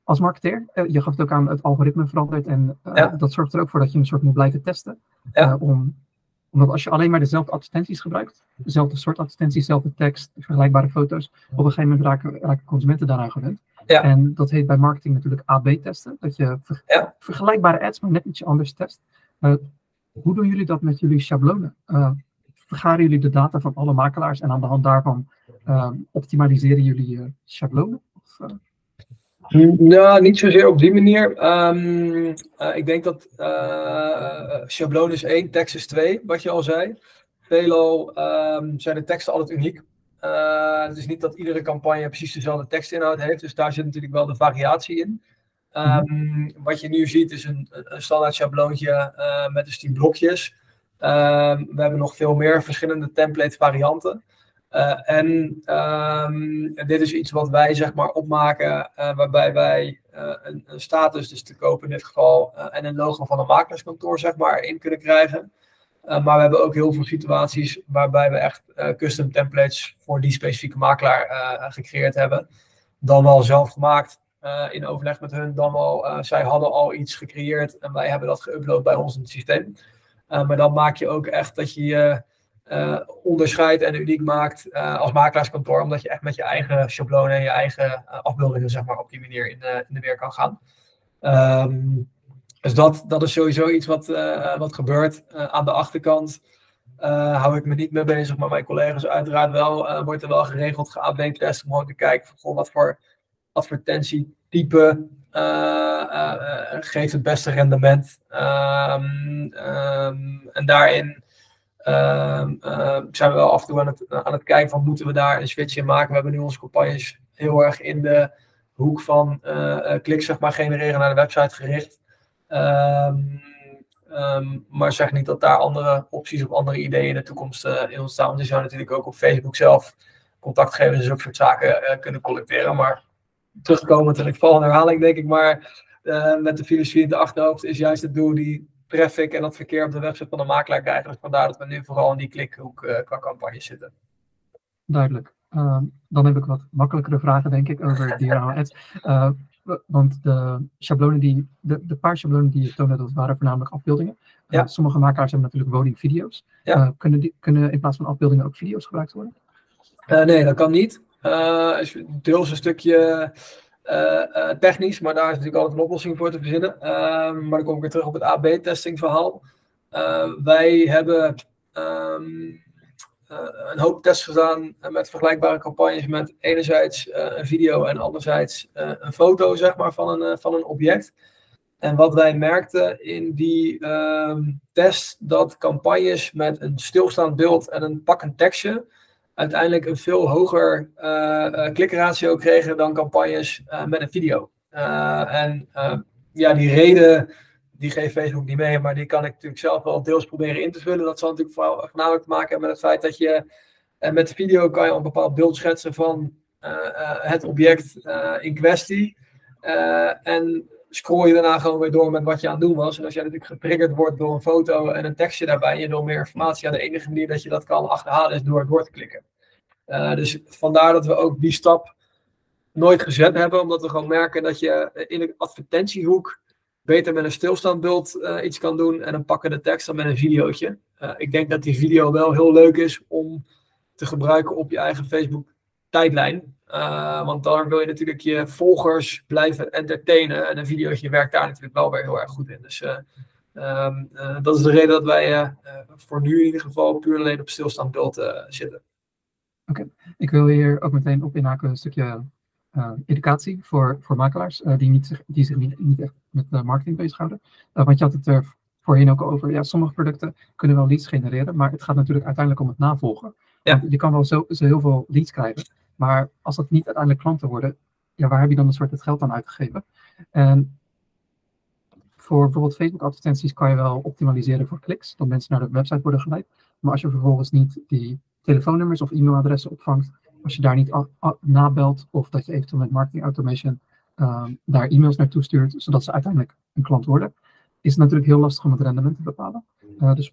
als marketeer, eh, je gaf het ook aan, het algoritme verandert en eh, Ja. dat zorgt er ook voor dat je een soort moet blijven testen. Ja. Eh, om, omdat als je alleen maar dezelfde advertenties gebruikt, dezelfde soort advertenties, dezelfde tekst, vergelijkbare foto's, op een gegeven moment raken, raken consumenten daaraan gewend. Ja. En dat heet bij marketing natuurlijk AB testen, dat je ver- Ja. vergelijkbare ads, maar net ietsje anders test. Hoe doen jullie dat met jullie schablonen? Vergaren jullie de data van alle makelaars en aan de hand daarvan eh, optimaliseren jullie je schablonen? Of, Nou, niet zozeer op die manier. Ehm, eh, ik denk dat eh schabloon is één, tekst is twee, wat je al zei. Veelal ehm, zijn de teksten altijd uniek. Eh, het is niet dat iedere campagne precies dezelfde tekstinhoud heeft, dus daar zit natuurlijk wel de variatie in. Ehm, Wat je nu ziet is een, standaard schabloontje met dus die blokjes. We hebben nog veel meer verschillende template varianten. Eh, en ehm, dit is iets wat wij zeg maar opmaken, eh, waarbij wij eh, een, een status, dus te koop in dit geval, en een logo van een makelaarskantoor zeg maar in kunnen krijgen. Maar we hebben ook heel veel situaties waarbij we echt custom templates voor die specifieke makelaar gecreëerd hebben. Dan wel zelf gemaakt in overleg met hun, dan wel, zij hadden al iets gecreëerd en wij hebben dat geüpload bij ons in het systeem. Maar dan maak je ook echt dat je eh, onderscheidt en uniek maakt eh, als makelaarskantoor, omdat je echt met je eigen schablonen en je eigen eh, afbeeldingen zeg maar, op die manier in de, in de weer kan gaan. Ehm, dus dat, dat is sowieso iets wat, wat gebeurt aan de achterkant. hou ik me niet mee bezig, maar mijn collega's uiteraard wel. wordt er wel geregeld ge-AB-test om gewoon te kijken van, goh, wat voor advertentietype geeft het beste rendement. Ehm, en daarin zijn we wel af en toe aan het, kijken van moeten we daar een switch in maken. We hebben nu onze campagnes heel erg in de hoek van uh, kliks zeg maar genereren naar de website gericht. Ehm, ehm, maar zeg niet dat daar andere opties of andere ideeën in de toekomst uh, in ontstaan. Want je zou natuurlijk ook op Facebook zelf contactgevers en zulke soort zaken kunnen collecteren. Maar terugkomend en ik val in herhaling denk ik maar met de filosofie in de achterhoofd is juist het doel die traffic en dat verkeer op de website van de makelaar krijgen. Dus vandaar dat we nu vooral in die klikhoek uh, qua campagne zitten. Duidelijk. Uh, dan heb ik wat makkelijkere vragen, denk ik, over diorama ads. Uh, want de schablonen die, de, de paar schablonen die je toonde, dat waren voornamelijk afbeeldingen. Ja. Uh, sommige makelaars hebben natuurlijk woningvideo's. Ja. kunnen, die, kunnen in plaats van afbeeldingen ook video's gebruikt worden? nee, dat kan niet. is deels een stukje technisch, maar daar is natuurlijk altijd een oplossing voor te verzinnen. Uh, maar dan kom ik weer terug op het AB-testing verhaal. wij hebben um, een hoop tests gedaan met vergelijkbare campagnes met enerzijds een video en anderzijds een foto zeg maar, van, een, van een object. En wat wij merkten in die um, test, dat campagnes met een stilstaand beeld en een pakkend tekstje uiteindelijk een veel hoger uh, uh, klikratio kregen dan campagnes uh, met een video. en ja, die reden, die geeft Facebook niet mee, maar die kan ik natuurlijk zelf wel deels proberen in te vullen. Dat zal natuurlijk vooral, voornamelijk te maken hebben met het feit dat je met de video kan je een bepaald beeld schetsen van het object in kwestie. en scroll je daarna gewoon weer door met wat je aan het doen was. En als jij natuurlijk getriggerd wordt door een foto en een tekstje daarbij en je wil meer informatie, ja, de enige manier dat je dat kan achterhalen is door door te klikken. Uh, dus vandaar dat we ook die stap nooit gezet hebben, omdat we gewoon merken dat je in de advertentiehoek beter met een stilstaandbeeld uh, iets kan doen en een pakkende tekst dan met een videootje. Uh, ik denk dat die video wel heel leuk is om te gebruiken op je eigen Facebook tijdlijn. Uh, want daar wil je natuurlijk je volgers blijven entertainen. En een videootje werkt daar natuurlijk wel weer heel erg goed in. Dus uh, um, uh, dat is de reden dat wij voor nu in ieder geval puur alleen op stilstaand beeld zitten. Oké, okay. ik wil hier ook meteen op inhaken een stukje educatie voor, voor makelaars die, niet, die zich niet, niet echt met marketing bezighouden. want je had het er voorheen ook over, ja, sommige producten kunnen wel leads genereren, maar het gaat natuurlijk uiteindelijk om het navolgen. Ja. Je kan wel zo, zo heel veel leads krijgen, maar als dat niet uiteindelijk klanten worden, ja, waar heb je dan een soort het geld aan uitgegeven? En voor bijvoorbeeld Facebook-advertenties kan je wel optimaliseren voor kliks, dat mensen naar de website worden geleid. Maar als je vervolgens niet die telefoonnummers of e-mailadressen opvangt, als je daar niet nabelt of dat je eventueel met marketing automation uh, daar e-mails naartoe stuurt, zodat ze uiteindelijk een klant worden, is het natuurlijk heel lastig om het rendement te bepalen. Uh, dus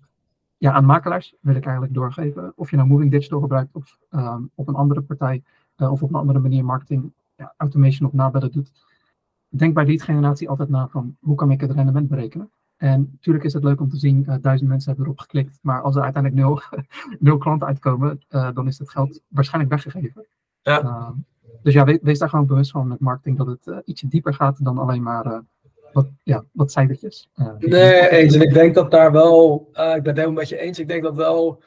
ja, aan makelaars wil ik eigenlijk doorgeven, of je nou Moving Digital gebruikt of um, op een andere partij uh, of op een andere manier marketing ja, automation of nabellen doet. Denk bij lead generatie altijd na van hoe kan ik het rendement berekenen. En natuurlijk is het leuk om te zien, uh, duizend mensen hebben erop geklikt, maar als er uiteindelijk nul, nul klanten uitkomen, uh, dan is het geld waarschijnlijk weggegeven. Ja. Uh, dus ja, wees, daar gewoon bewust van met marketing, dat het ietsje dieper gaat dan alleen maar wat, ja, wat cijfertjes. nee, eens. En ik denk dat daar wel, ik ben het helemaal met je eens, ik denk dat wel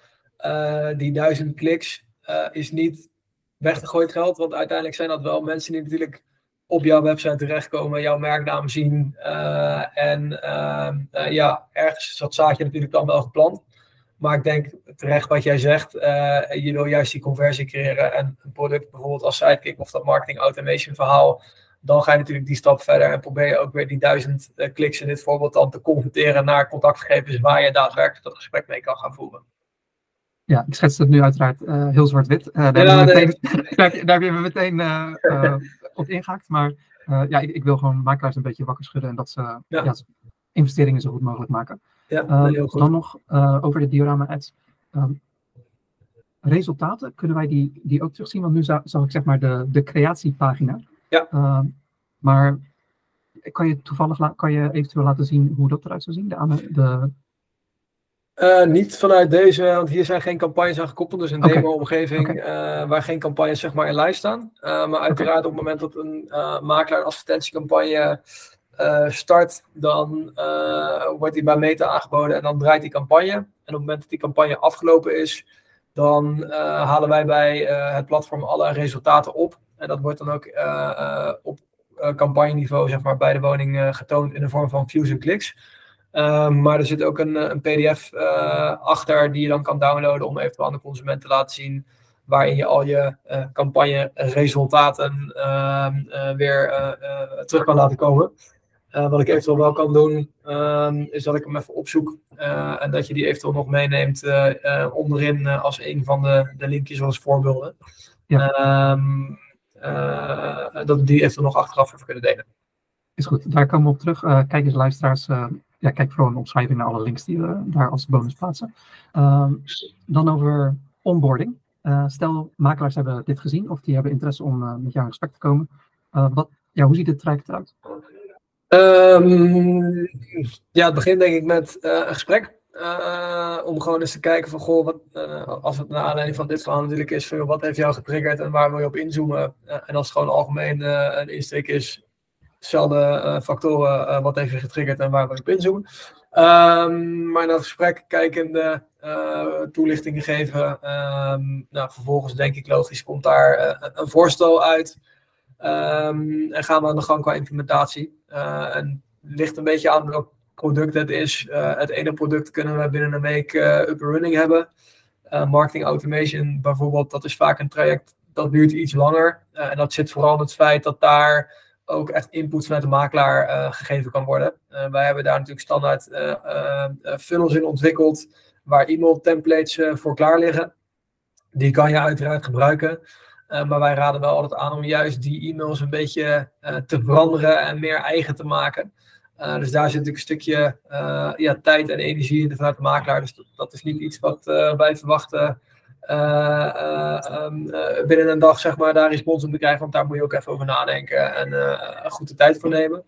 die duizend kliks is niet weggegooid geld, want uiteindelijk zijn dat wel mensen die natuurlijk op jouw website terechtkomen, jouw merknaam zien. Uh, en uh, ja, ergens is dat zaadje natuurlijk dan wel geplant. Maar ik denk terecht wat jij zegt, uh, je wil juist die conversie creëren en een product bijvoorbeeld als Sidekick of dat marketing automation verhaal, dan ga je natuurlijk die stap verder en probeer je ook weer die duizend kliks in dit voorbeeld dan te converteren naar contactgegevens waar je daadwerkelijk dat gesprek mee kan gaan voeren. Ja, ik schets het nu uiteraard uh, heel zwart-wit. Uh, daar, ja, daar, daar hebben we meteen op ingehaakt. Maar ja, ik, ik, wil gewoon makelaars een beetje wakker schudden en dat ze ja. Ja, investeringen zo goed mogelijk maken. Goed. Dan nog over de diorama ads. Um, resultaten, kunnen wij die, die ook terugzien? Want nu zag ik zeg maar de, de creatiepagina. Ja. Ehm, maar kan je toevallig kan je eventueel laten zien hoe dat eruit zou zien? De, de uh, niet vanuit deze, want hier zijn geen campagnes aan gekoppeld. Dus een okay. demo-omgeving okay. uh, waar geen campagnes zeg maar, in lijst staan. Uh, maar uiteraard okay. op het moment dat een makelaar een advertentiecampagne start, dan wordt die bij Meta aangeboden en dan draait die campagne. En op het moment dat die campagne afgelopen is, dan halen wij bij het platform alle resultaten op. En dat wordt dan ook op campagneniveau zeg maar, bij de woning getoond in de vorm van views en kliks. Maar er zit ook een, een PDF achter die je dan kan downloaden om eventueel aan de consument te laten zien. Waarin je al je uh, campagne-resultaten uh, weer terug kan laten komen. wat ik eventueel wel kan doen, um, is dat ik hem even opzoek. en dat je die eventueel nog meeneemt onderin als een van de, de linkjes als voorbeelden. Ja. Um, dat we die eventueel nog achteraf even kunnen delen. Is goed, daar komen we op terug. kijk eens, luisteraars ja, kijk vooral een omschrijving naar alle links die we daar als bonus plaatsen. Uh, dan over onboarding. Uh, stel, makelaars hebben dit gezien of die hebben interesse om uh, met jou in gesprek te komen. Eh, wat, ja, hoe ziet het traject eruit? Um, ja, het begint denk ik met een gesprek. Om gewoon eens te kijken van, goh, wat, als het naar aanleiding van dit verhaal natuurlijk is, wat heeft jou getriggerd en waar wil je op inzoomen? en als het gewoon algemeen een insteek is, dezelfde factoren wat even getriggerd en waar we op inzoomen. Um, maar naar het gesprek kijkende toelichtingen geven. Um, nou, vervolgens denk ik logisch komt daar een voorstel uit. Um, en gaan we aan de gang qua implementatie. en ligt een beetje aan welk product het is. het ene product kunnen we binnen een week up and running hebben. marketing automation bijvoorbeeld, dat is vaak een traject dat duurt iets langer. en dat zit vooral in het feit dat daar ook echt input vanuit de makelaar uh, gegeven kan worden. Uh, wij hebben daar natuurlijk standaard uh, funnels in ontwikkeld, waar e-mail templates voor klaar liggen. Die kan je uiteraard gebruiken. maar wij raden wel altijd aan om juist die e-mails een beetje te veranderen en meer eigen te maken. Dus daar zit natuurlijk een stukje ja, tijd en energie in vanuit de makelaar. Dus dat, is niet iets wat wij verwachten um, binnen een dag zeg maar, daar respons op te krijgen. Want daar moet je ook even over nadenken en goed de tijd voor nemen.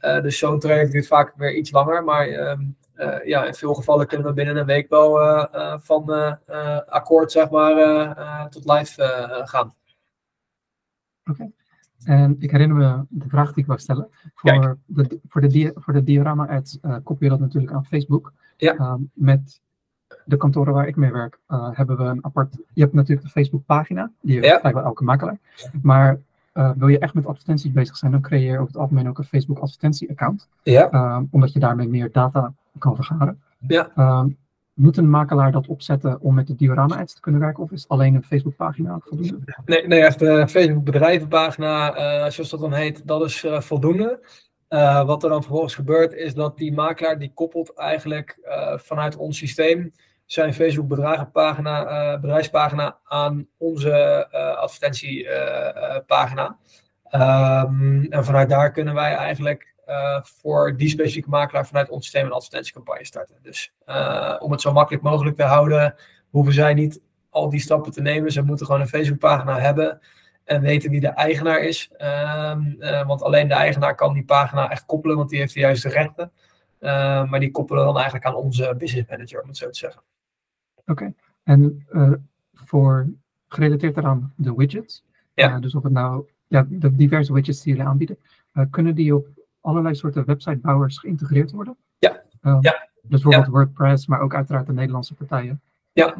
dus zo'n traject duurt vaak weer iets langer. Maar ehm, ja, in veel gevallen kunnen we binnen een week wel van akkoord zeg maar, tot live gaan. Oké. En ik herinner me de vraag die ik wou stellen. Voor de, voor de, voor de diorama ads uh, koppel je dat natuurlijk aan Facebook. Ja. Uh, met de kantoren waar ik mee werk, uh, hebben we een apart. Je hebt natuurlijk de Facebook-pagina, die heeft ja. elke makelaar. Maar uh, wil je echt met advertenties bezig zijn, dan creëer je over het algemeen ook een Facebook-advertentie-account. Ja. Uh, omdat je daarmee meer data kan vergaren. Ja. Ehm, moet een makelaar dat opzetten om met de diorama-ads te kunnen werken? Of is alleen een Facebook-pagina voldoende? Nee, nee echt de Facebook-bedrijvenpagina, zoals dat dan heet, dat is voldoende. wat er dan vervolgens gebeurt, is dat die makelaar die koppelt eigenlijk vanuit ons systeem zijn Facebook bedragenpagina, bedrijfspagina aan onze advertentiepagina. Um, en vanuit daar kunnen wij eigenlijk uh, voor die specifieke makelaar vanuit ons systeem een advertentiecampagne starten. Dus uh, om het zo makkelijk mogelijk te houden, hoeven zij niet al die stappen te nemen. Ze moeten gewoon een Facebookpagina hebben en weten wie de eigenaar is. Um, uh, want alleen de eigenaar kan die pagina echt koppelen, want die heeft de juiste rechten. maar die koppelen dan eigenlijk aan onze business manager, om het zo te zeggen. Oké, okay. en voor gerelateerd daaraan de widgets. Ja. dus of het nou ja, de diverse widgets die jullie aanbieden, kunnen die op allerlei soorten websitebouwers geïntegreerd worden? Ja. Uh, ja. Dus bijvoorbeeld WordPress, maar ook uiteraard de Nederlandse partijen. Ja,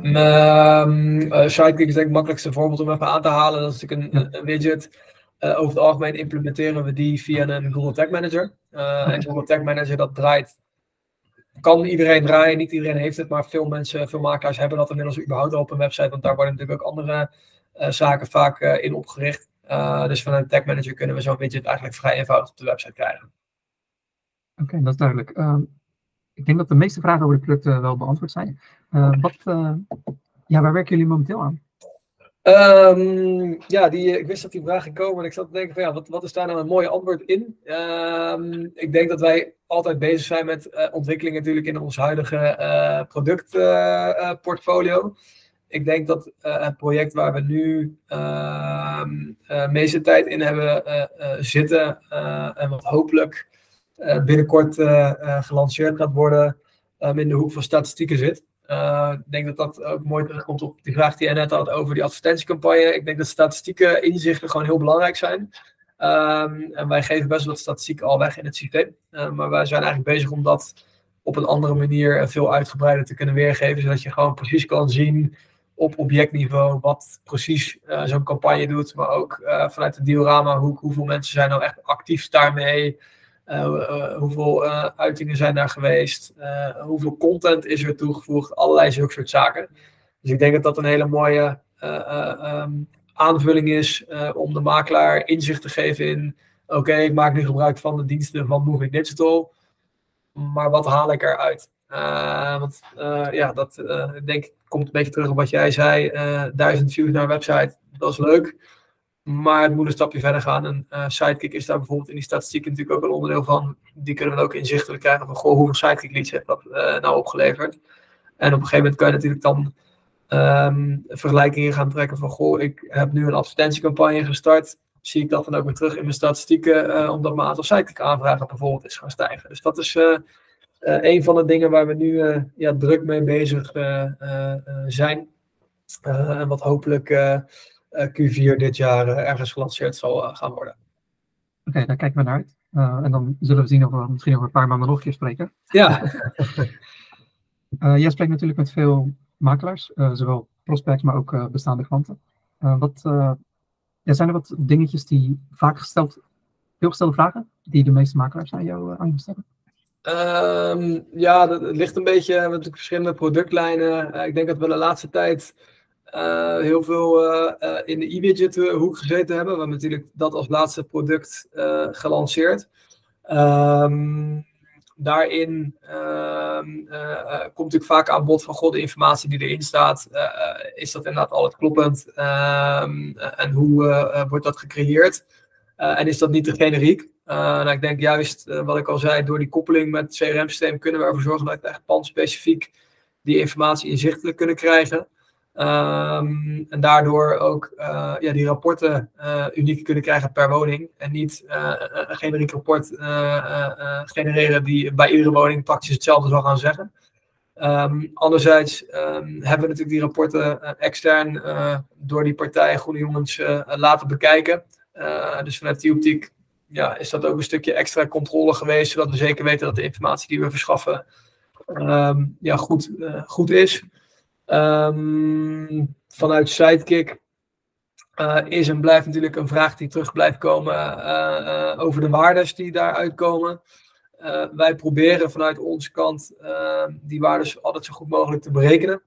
um, uh, Sidekick is denk ik het makkelijkste voorbeeld om even aan te halen. Dat is natuurlijk een, een widget. Uh, over het algemeen implementeren we die via een Google Tag Manager. Uh, en Google Tag Manager dat draait, kan iedereen draaien. Niet iedereen heeft het, maar veel mensen, veel makelaars hebben dat inmiddels überhaupt al op een website. Want daar worden natuurlijk ook andere zaken vaak in opgericht. Uh, dus vanuit Tag Manager kunnen we zo'n widget eigenlijk vrij eenvoudig op de website krijgen. Oké, dat is duidelijk. Uh, ik denk dat de meeste vragen over de producten wel beantwoord zijn. Uh, wat, ja, waar werken jullie momenteel aan? Um, ja, die, ik wist dat die vraag ging komen en ik zat te denken van ja, wat, wat is daar nou een mooie antwoord in? Um, ik denk dat wij altijd bezig zijn met uh, ontwikkeling natuurlijk in ons huidige uh, productportfolio ik denk dat uh, het project waar we nu uh, meeste tijd in hebben uh, zitten en wat hopelijk binnenkort gelanceerd gaat worden, um, in de hoek van statistieken zit. ik denk dat dat ook mooi terugkomt op die vraag die je net had over die advertentiecampagne. Ik denk dat statistieke inzichten gewoon heel belangrijk zijn. Um, en wij geven best wel wat statistieken al weg in het systeem. maar wij zijn eigenlijk bezig om dat op een andere manier veel uitgebreider te kunnen weergeven, zodat je gewoon precies kan zien op objectniveau wat precies uh, zo'n campagne doet, maar ook uh, vanuit de diorama, hoe, hoeveel mensen zijn nou echt actief daarmee, uh, hoeveel uitingen zijn daar geweest, hoeveel content is er toegevoegd, allerlei zulke soort zaken. Dus ik denk dat dat een hele mooie um, aanvulling is om de makelaar inzicht te geven in, oké, ik maak nu gebruik van de diensten van Moving Digital, maar wat haal ik eruit? Want ja, dat denk ik komt een beetje terug op wat jij zei. Uh, duizend views naar een website, dat is leuk. Maar het moet een stapje verder gaan. En uh, Sidekick is daar bijvoorbeeld in die statistieken natuurlijk ook een onderdeel van. Die kunnen we ook inzichtelijk krijgen van goh, hoeveel Sidekick leads heeft dat uh, nou opgeleverd. En op een gegeven moment kan je natuurlijk dan um, vergelijkingen gaan trekken van goh, ik heb nu een advertentiecampagne gestart. Zie ik dat dan ook weer terug in mijn statistieken, omdat mijn aantal Sidekick aanvragen bijvoorbeeld is gaan stijgen. Dus dat is uh, een van de dingen waar we nu uh, ja, druk mee bezig uh, zijn. en wat hopelijk Q4 dit jaar ergens gelanceerd zal gaan worden. Oké, daar kijken we naar uit. en dan zullen we zien of we misschien over een paar maanden nog een keer spreken. Ja. jij spreekt natuurlijk met veel makelaars, zowel prospects, maar ook bestaande klanten. wat, ja, zijn er wat dingetjes die vaak gesteld, veel gestelde vragen, die de meeste makelaars aan jou, aan je stellen? Um, ja, dat, ligt een beetje, hebben verschillende productlijnen. Uh, ik denk dat we de laatste tijd uh, heel veel uh, in de e-widget hoek gezeten hebben. We hebben natuurlijk dat als laatste product gelanceerd. Um, daarin um, komt natuurlijk vaak aan bod van god, de informatie die erin staat, is dat inderdaad altijd kloppend? en hoe wordt dat gecreëerd? en is dat niet te generiek? Uh, nou, ik denk juist, uh, wat ik al zei, door die koppeling met het CRM-systeem kunnen we ervoor zorgen dat we echt pandspecifiek die informatie inzichtelijk kunnen krijgen. Um, en daardoor ook uh, ja, die rapporten uniek kunnen krijgen per woning. En niet een generiek rapport genereren die bij iedere woning praktisch hetzelfde zal gaan zeggen. Um, anderzijds um, hebben we natuurlijk die rapporten extern door die partij Groene Jongens laten bekijken. dus vanuit die optiek ja, is dat ook een stukje extra controle geweest, zodat we zeker weten dat de informatie die we verschaffen um, ja, goed, uh, goed is. Um, vanuit Sidekick uh, is en blijft natuurlijk een vraag die terug blijft komen uh, over de waardes die daaruit komen. wij proberen vanuit onze kant ehm, die waardes altijd zo goed mogelijk te berekenen.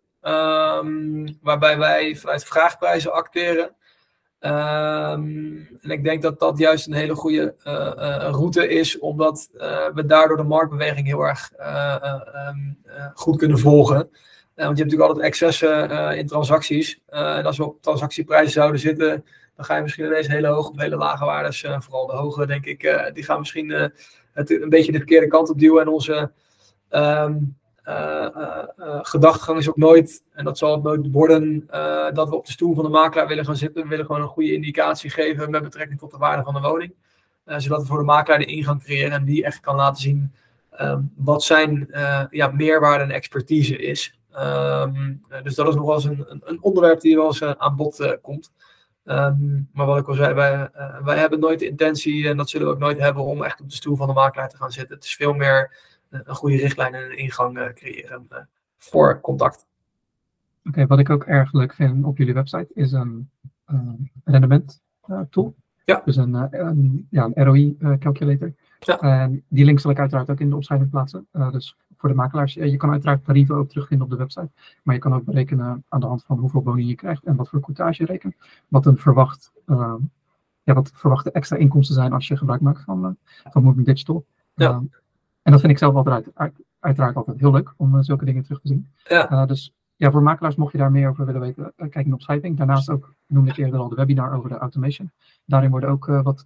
waarbij wij vanuit vraagprijzen acteren. Ehm, en ik denk dat dat juist een hele goede route is, omdat we daardoor de marktbeweging heel erg ehm, goed kunnen volgen. want je hebt natuurlijk altijd excessen in transacties. en als we op transactieprijzen zouden zitten, dan ga je misschien ineens hele hoge of hele lage waardes, vooral de hoge, denk ik, die gaan misschien een beetje de verkeerde kant op duwen. En onze um, gedachtegang is ook nooit, en dat zal het nooit worden, dat we op de stoel van de makelaar willen gaan zitten. We willen gewoon een goede indicatie geven met betrekking tot de waarde van de woning. zodat we voor de makelaar de ingang creëren en die echt kan laten zien ehm, wat zijn ja, meerwaarde en expertise is. Ehm, dus dat is nog wel eens een, een onderwerp die wel eens aan bod komt. Um, maar wat ik al zei, wij, wij hebben nooit de intentie, en dat zullen we ook nooit hebben, om echt op de stoel van de makelaar te gaan zitten. Het is veel meer een goede richtlijn en een ingang uh, creëren voor contact. Oké, okay, wat ik ook erg leuk vind op jullie website is een rendement tool. Ja. Dus een, een, ja, een ROI calculator. Ja. En die link zal ik uiteraard ook in de opschrijving plaatsen. dus voor de makelaars. Je kan uiteraard tarieven ook terugvinden op de website. Maar je kan ook berekenen aan de hand van hoeveel woningen je krijgt en wat voor courtage je rekent. Wat een verwacht, uh, ja, wat verwachte extra inkomsten zijn als je gebruik maakt van, uh, van Moving Digital. Ja. En dat vind ik zelf altijd, uit, uiteraard altijd heel leuk om zulke dingen terug te zien. Ja. dus ja, voor makelaars, mocht je daar meer over willen weten, kijk in de opschrijving. Daarnaast ook, noemde ik eerder al de webinar over de automation. Daarin worden ook wat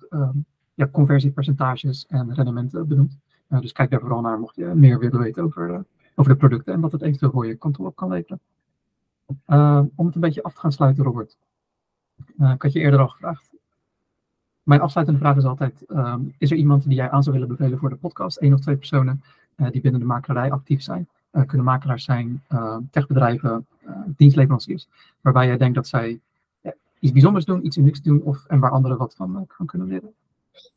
ja, conversiepercentages en rendementen benoemd. Uh, dus kijk daar vooral naar mocht je meer willen weten over, uh, over de producten en wat het eventueel voor je kantoor op kan leveren. Uh, om het een beetje af te gaan sluiten, Robert. ik had je eerder al gevraagd. Mijn afsluitende vraag is altijd: um, is er iemand die jij aan zou willen bevelen voor de podcast? Eén of twee personen die binnen de makelaarij actief zijn. kunnen makelaars zijn, techbedrijven, dienstleveranciers. Waarbij jij denkt dat zij iets bijzonders doen, iets unieks doen, of, en waar anderen wat van, van kunnen leren.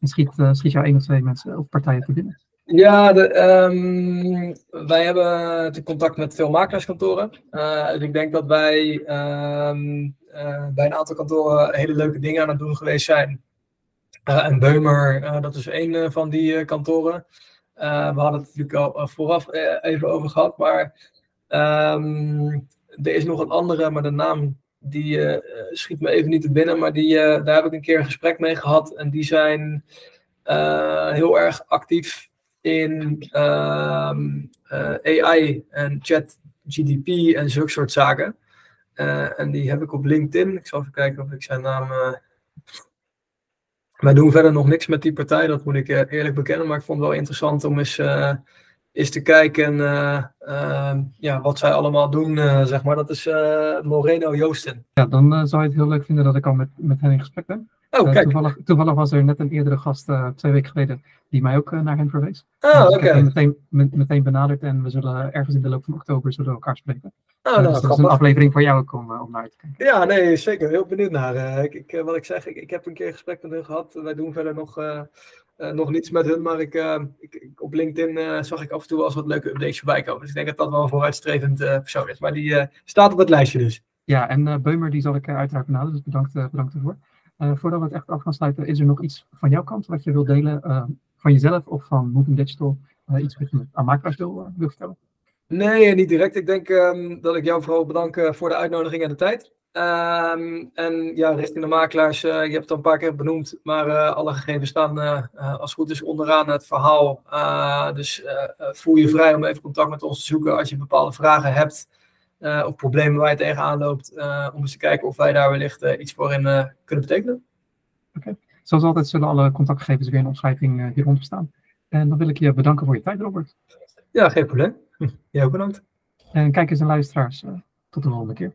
En schiet, schiet jou één of twee mensen of partijen te binnen. Ja, de, um, wij hebben contact met veel makelaarskantoren. Uh, dus ik denk dat wij bij een aantal kantoren hele leuke dingen aan het doen geweest zijn. Uh, en Beumer, dat is een van die kantoren. we hadden het natuurlijk al vooraf even over gehad, maar um, er is nog een andere, maar de naam die schiet me even niet te binnen. Maar die, daar heb ik een keer een gesprek mee gehad. En die zijn heel erg actief in ehm, eh, AI en chat GDP en zulke soort zaken. En die heb ik op LinkedIn. Ik zal even kijken of ik zijn naam. Uh... Wij doen verder nog niks met die partij, dat moet ik eerlijk bekennen. Maar ik vond het wel interessant om eens, eens te kijken ehm, ja, wat zij allemaal doen. zeg maar. Dat is Moreno Joosten. Ja, dan zou je het heel leuk vinden dat ik al met, met hen in gesprek ben. Oh, kijk. Toevallig, toevallig, was er net een eerdere gast twee weken geleden die mij ook uh, naar hen verwees. Oh, oké. Okay. Meteen, meteen benaderd en we zullen ergens in de loop van oktober zullen elkaar spreken. Oh, nou, dus dat is een aflevering voor jou ook om, om naar te kijken. Ja, nee, zeker. Heel benieuwd naar. ik, ik, wat ik zeg, ik, ik heb een keer gesprek met hun gehad. Wij doen verder nog, nog niets met hun, maar ik, ik op LinkedIn zag ik af en toe wel eens wat leuke updates voorbij komen. Dus ik denk dat dat wel een vooruitstrevend persoon is. Maar die staat op het lijstje dus. Ja, en Beumer die zal ik uiteraard benaderen, dus bedankt, bedankt ervoor. Voordat we het echt af gaan sluiten, is er nog iets van jouw kant wat je wilt delen van jezelf of van Moving Digital uh, iets wat je aan makelaars wil, vertellen? Nee, niet direct. Ik denk um, dat ik jou vooral bedank voor de uitnodiging en de tijd. Um, en ja, richting de makelaars, je hebt het al een paar keer benoemd, maar alle gegevens staan als het goed is onderaan het verhaal. dus voel je vrij om even contact met ons te zoeken als je bepaalde vragen hebt of problemen waar je tegenaan loopt, om eens te kijken of wij daar wellicht iets voor in kunnen betekenen. Oké. Zoals altijd zullen alle contactgegevens weer in de omschrijving hieronder staan. En dan wil ik je bedanken voor je tijd, Robert. Ja, geen probleem. Jij ook bedankt. En kijkers en luisteraars, tot de volgende keer.